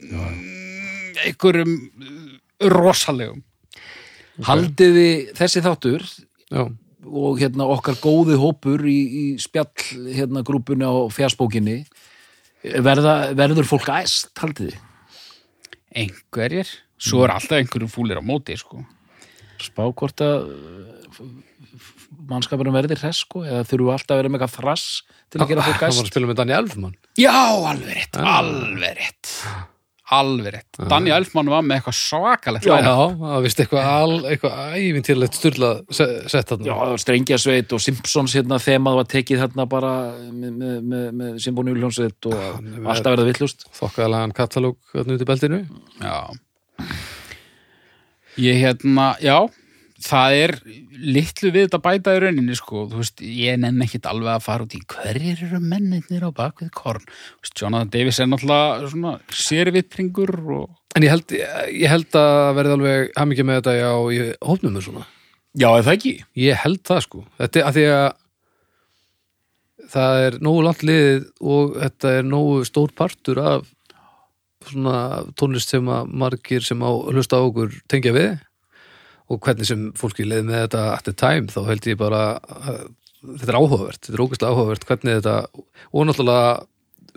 mm, einhverjum uh, rosalegum Haldið þið þessi þáttur Já, og hérna okkar góði hópur í, í spjall hérna grúpunni á fjarsbókinni verða, verður fólk æst, haldið þið? einhverjir, svo er alltaf einhverjum fúlir á móti sko. spá hvort að mannskapurum verði hress sko, eða þurfu alltaf að vera með eitthvað þrass til að gera fólk Hann var að gæst spila með Daniel Elfman. Já, alveg rétt, alveg rétt Alveg rétt. Danni Elfmann var með eitthvað svakalegt Já, það vist eitthvað, eitthvað ævintýrlegt styrla sett þarna. Já, það var Strengjasveit og Simpsons hérna þemað var tekið þarna bara með, með, með, með Symfóni Uljónsveit og alltaf verða villust. Þokkaðalagan katalóg þarna út í beltinu. Já. Ég hérna, já það er litlu við þetta bæta í rauninni sko, þú veist, ég nenn ekkit alveg að fara út í hverjir eru mennirnir á bakvið korn, þú veist, Jonathan Davis er náttúrulega svona sérvitringur og En ég held, ég held að verði alveg hafmyggja með þetta já, í hópnum með svona. Já, er það ekki? Ég held það sko. Þetta er að því að það er nógu langt liðið og þetta er nógu stór partur af svona tónlist sem að margir sem á hlusta á okkur tengja við og hvernig sem fólki leið með þetta at the time þá held ég bara þetta er áhugavert, þetta er ógæslega áhugavert hvernig þetta, og náttúrulega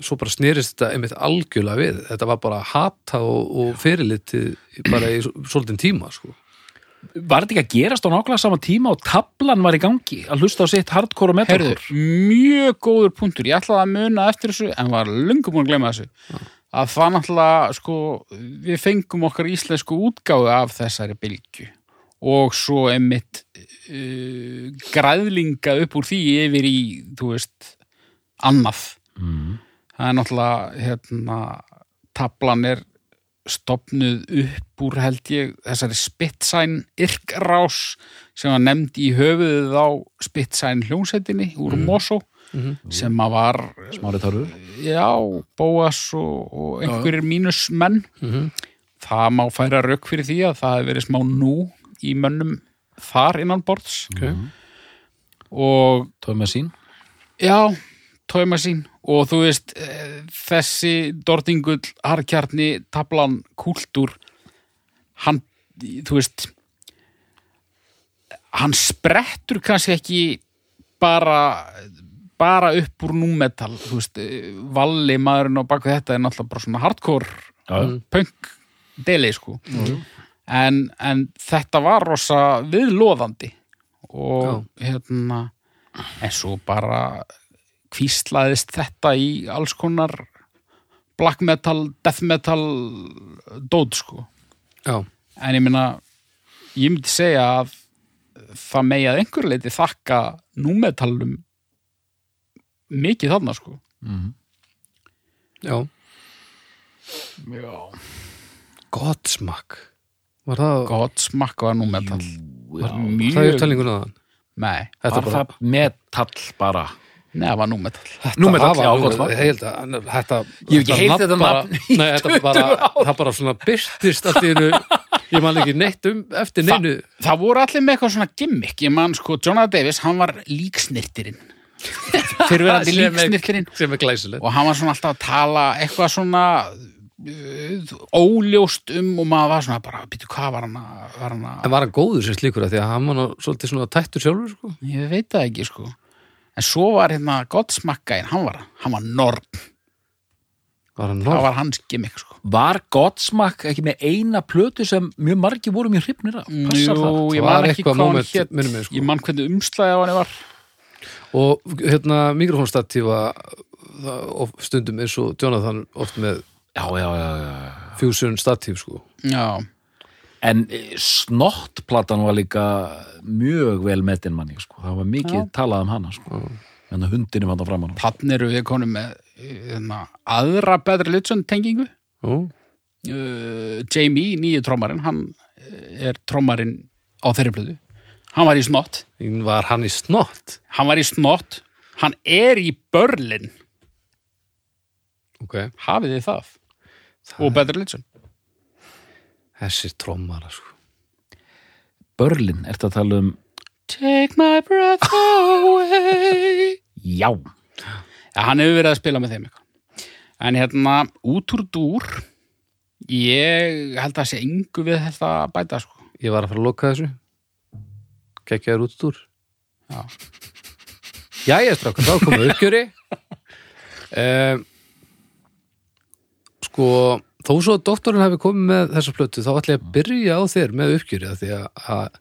svo bara snerist þetta einmitt algjörlega við. Þetta var bara hata og, og fyrirlitið bara í svolítinn tíma sko. Var þetta ekki að gerast á nákvæmlega sama tíma og tablan var í gangi? Að hlusta á sitt hardcore og Herður, metalcore? mjög góður punktur, ég ætlaði að muna eftir þessu en var lungum búin að glemma þessu. Að það náttúrulega, sko við fengum okkar íslensku útgáfu af þessari bylgju og svo einmitt uh, græðlinga upp úr því yfir í, þú veist annað Mm. það er náttúrulega hérna, tablan er stopnuð upp úr held ég þessari spitsæn yrkrás sem var nefnd í höfuðið á spitsæn hljónsætinni úr Mosó sem að var Smári Tárur? já, Bóas og, og einhverjir mínusmenn Mhm. það má færa rauk fyrir því að það hefur verið smá nú í mönnum þar innan borðs okay. og Tóð með sín? Já, tóima sín og þú veist, eh, þessi dortingull, harkjarni, tablan, kúltúr hann, þú veist hann sprettur kannski ekki bara bara upp úr númetal þú veist, eh, valli maðurinn á baku þetta er náttúrulega bara svona hardcore Já. punk deli sko en, en þetta var rosa viðloðandi og hérna en svo bara kvíslaðist þetta í alls konar black metal, death metal dót sko. Já, en ég meina ég myndi segja að það megi að einhver leiti þakka númetalum mikið þarna sko. Já. Já. Godsmack Var það, gott smakka var númetal var það er mjög upptalningun að hann nei, Þetta Var er bara það metal bara? nei, það var númetal Númetal, Það var já, nú- Godsmack. ég held að þetta Ég hef ekki þetta þetta nafn í Nei, þetta bara, það bara svona byrtist allt í einu. Ég man ekki neitt um eftir Þa, neinu. það voru allir með eitthvað svona gimmick. Ég man sko, Jonathan Davis, hann var líksnirtirinn er- líksnirtirinn sem er glæsilegt. Og hann var svona alltaf að tala eitthvað svona óljóst um og maður var svona bara, býtu hvað var hann að, var hann að En var hann góður sem slíkur að því að hann var svolítið svona tættur sjálfur sko ég veit það ekki sko en svo var hérna Godsmakkain, hann var hann var norn, Var hann það norð? var hans gimmick sko Var Godsmack ekki með eina plötu sem mjög margi voru mjög hrifnir af? Passar Jú, það? ég Það var man ekki eitthvað hvað hann minnir mig, sko. ég man hvernig umslæði á hann var Og hérna mikrofónstatífa það- og stundum eins og Jonathan oft með Já, já, já, já. fusion statíf sko. Já, En eh, snottplatan var líka mjög vel metin manni, sko. Það var mikið talað um hana, sko. En hundinu vann það fram hana. þannig eru við konum með hérna, aðra Better Religion tengingu. Uh, Jamie, nýju trommarinn hann eh, er trommarinn á þeirri blöðu hann var í snott. Var hann í snott? Hann var í snott, hann er í Berlin, Ok, hafið þið það, og Better Religion þessir trommara sko. Berlin, ertu að tala um Take my breath away. Já, ja, hann hefur verið að spila með þeim eitthvað. En hérna, út úr dúr ég held að sé engu við þetta bæta sko. Ég var að fara að loka þessu. Kekjaður út úr Já. Jæja, strákar, þá komum við uppgjöri. Um, Sko þó svo að doktorinn hafi komið með þessa plötu þá ætla ég að byrja á þér með uppgjöri af því að, að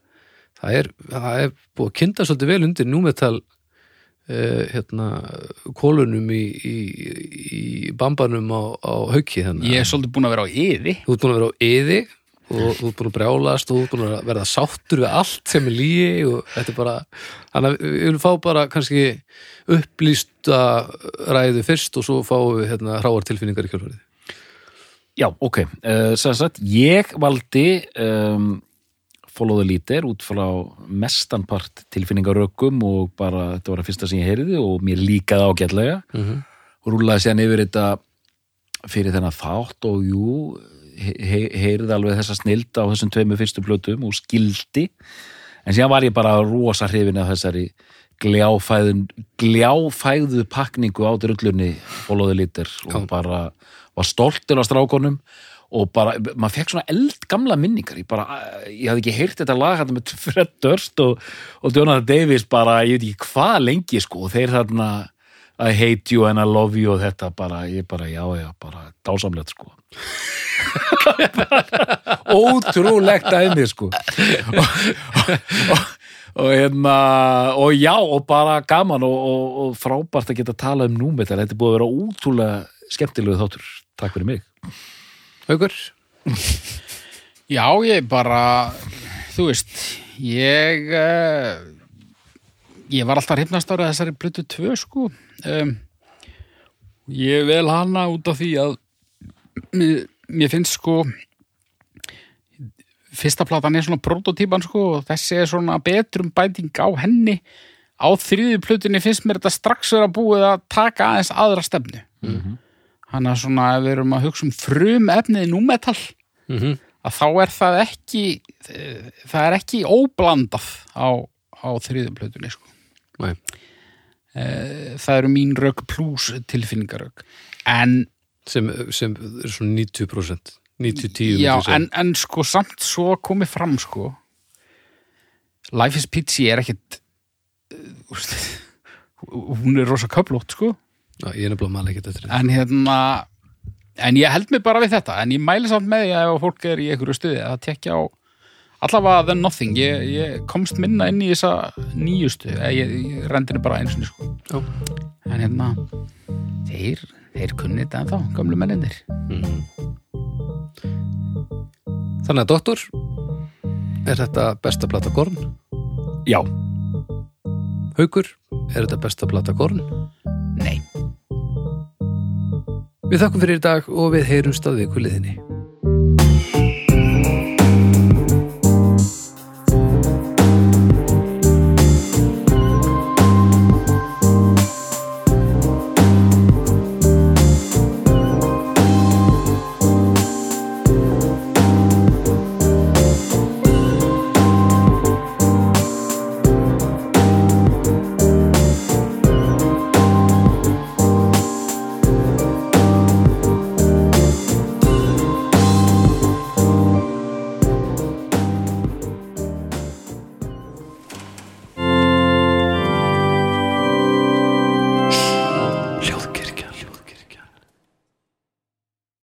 það er, það er búið að kynna svolítið vel undir númetal uh, hérna kólunum í, í, í bambanum á, á hauki þannig Ég er svolítið búin að vera á yði. þú ert búin að vera á yði og þú ert búin að brjálast og þú ert búin að verða sáttur við allt sem er lígi og þetta er bara þannig að við viljum fá bara kannski upplýsta ræðu fyrst og svo fáum við hérna hráar tilfinningar í kjálfarið Já, ok. Uh, sagt, ég valdi um, Follow the Leader út frá mestanpart tilfinningarökum og bara þetta var að fyrsta sem ég heyriði og mér líkaði ágætlega mm -hmm. og rúlaði sér yfir þetta fyrir þennan þátt og jú he he heyrði alveg þessa snilda á þessum tveimu fyrstu plötum og skildi en síðan var ég bara rosa hrifin af þessari gljáfæðun gljáfæðu pakningu á drullunni Follow the Leader og Já. bara var stoltur af strákonum og bara, maður fekk svona eldgamla minningar, ég bara, ég hafði ekki heyrt þetta lag hérna með Fred Durst og, og Jonathan Davis bara, ég veit ekki hvað lengi sko, og þeir þarna I hate you and I love you og þetta bara, ég bara, já, já, bara dásamlegt sko. Ótrúlegt aðeins sko. Og, og, og hérna og já, og bara gaman og, og, frábært að geta talað um númetal þetta er búið að vera ótrúlega skemmtilegu þáttur, takk fyrir mig Haukur? Já, ég bara, þú veist, ég, uh, ég var alltaf hrifnast ára þessari plötu tvö, sko. Um, ég vel hana út af því að mér, mér finnst, sko, fyrsta platan er svona prototípan, sko, og þessi er svona betrum bæting á henni. Á þriði plötunni finnst mér þetta strax vera búið að taka aðeins aðra stefnu. Þannig að svona ef við erum að hugsa um frum efnið númetal Mm -hmm. að þá er það ekki það er ekki óblandað á, á þriðum plötunni sko. Eh, það eru mín rök pluss tilfinningarök en, sem, sem er svona 90% 90-10 já, en, en sko samt svo komið fram sko Life is Peachy er ekkit eh, hún er rosa köflótt sko já, ég er nefnilega maður ekki þetta en hérna en ég held mig bara við þetta en ég mæli samt með því að ef fólk er í einhverju stuði að tekja á allavega The Nothing ég, ég komst minna inn í þessa nýjustu ég, ég, ég rendinni bara eins og sko. Já. en hérna þeir, þeir kunni þetta en þá gamlu mennindir Mhm. Þannig að doktor er þetta besta plata korn já, Haugur, er þetta besta platakorn? Nei. Við þakkum fyrir í dag og við heyrum staðið í kulliðinni.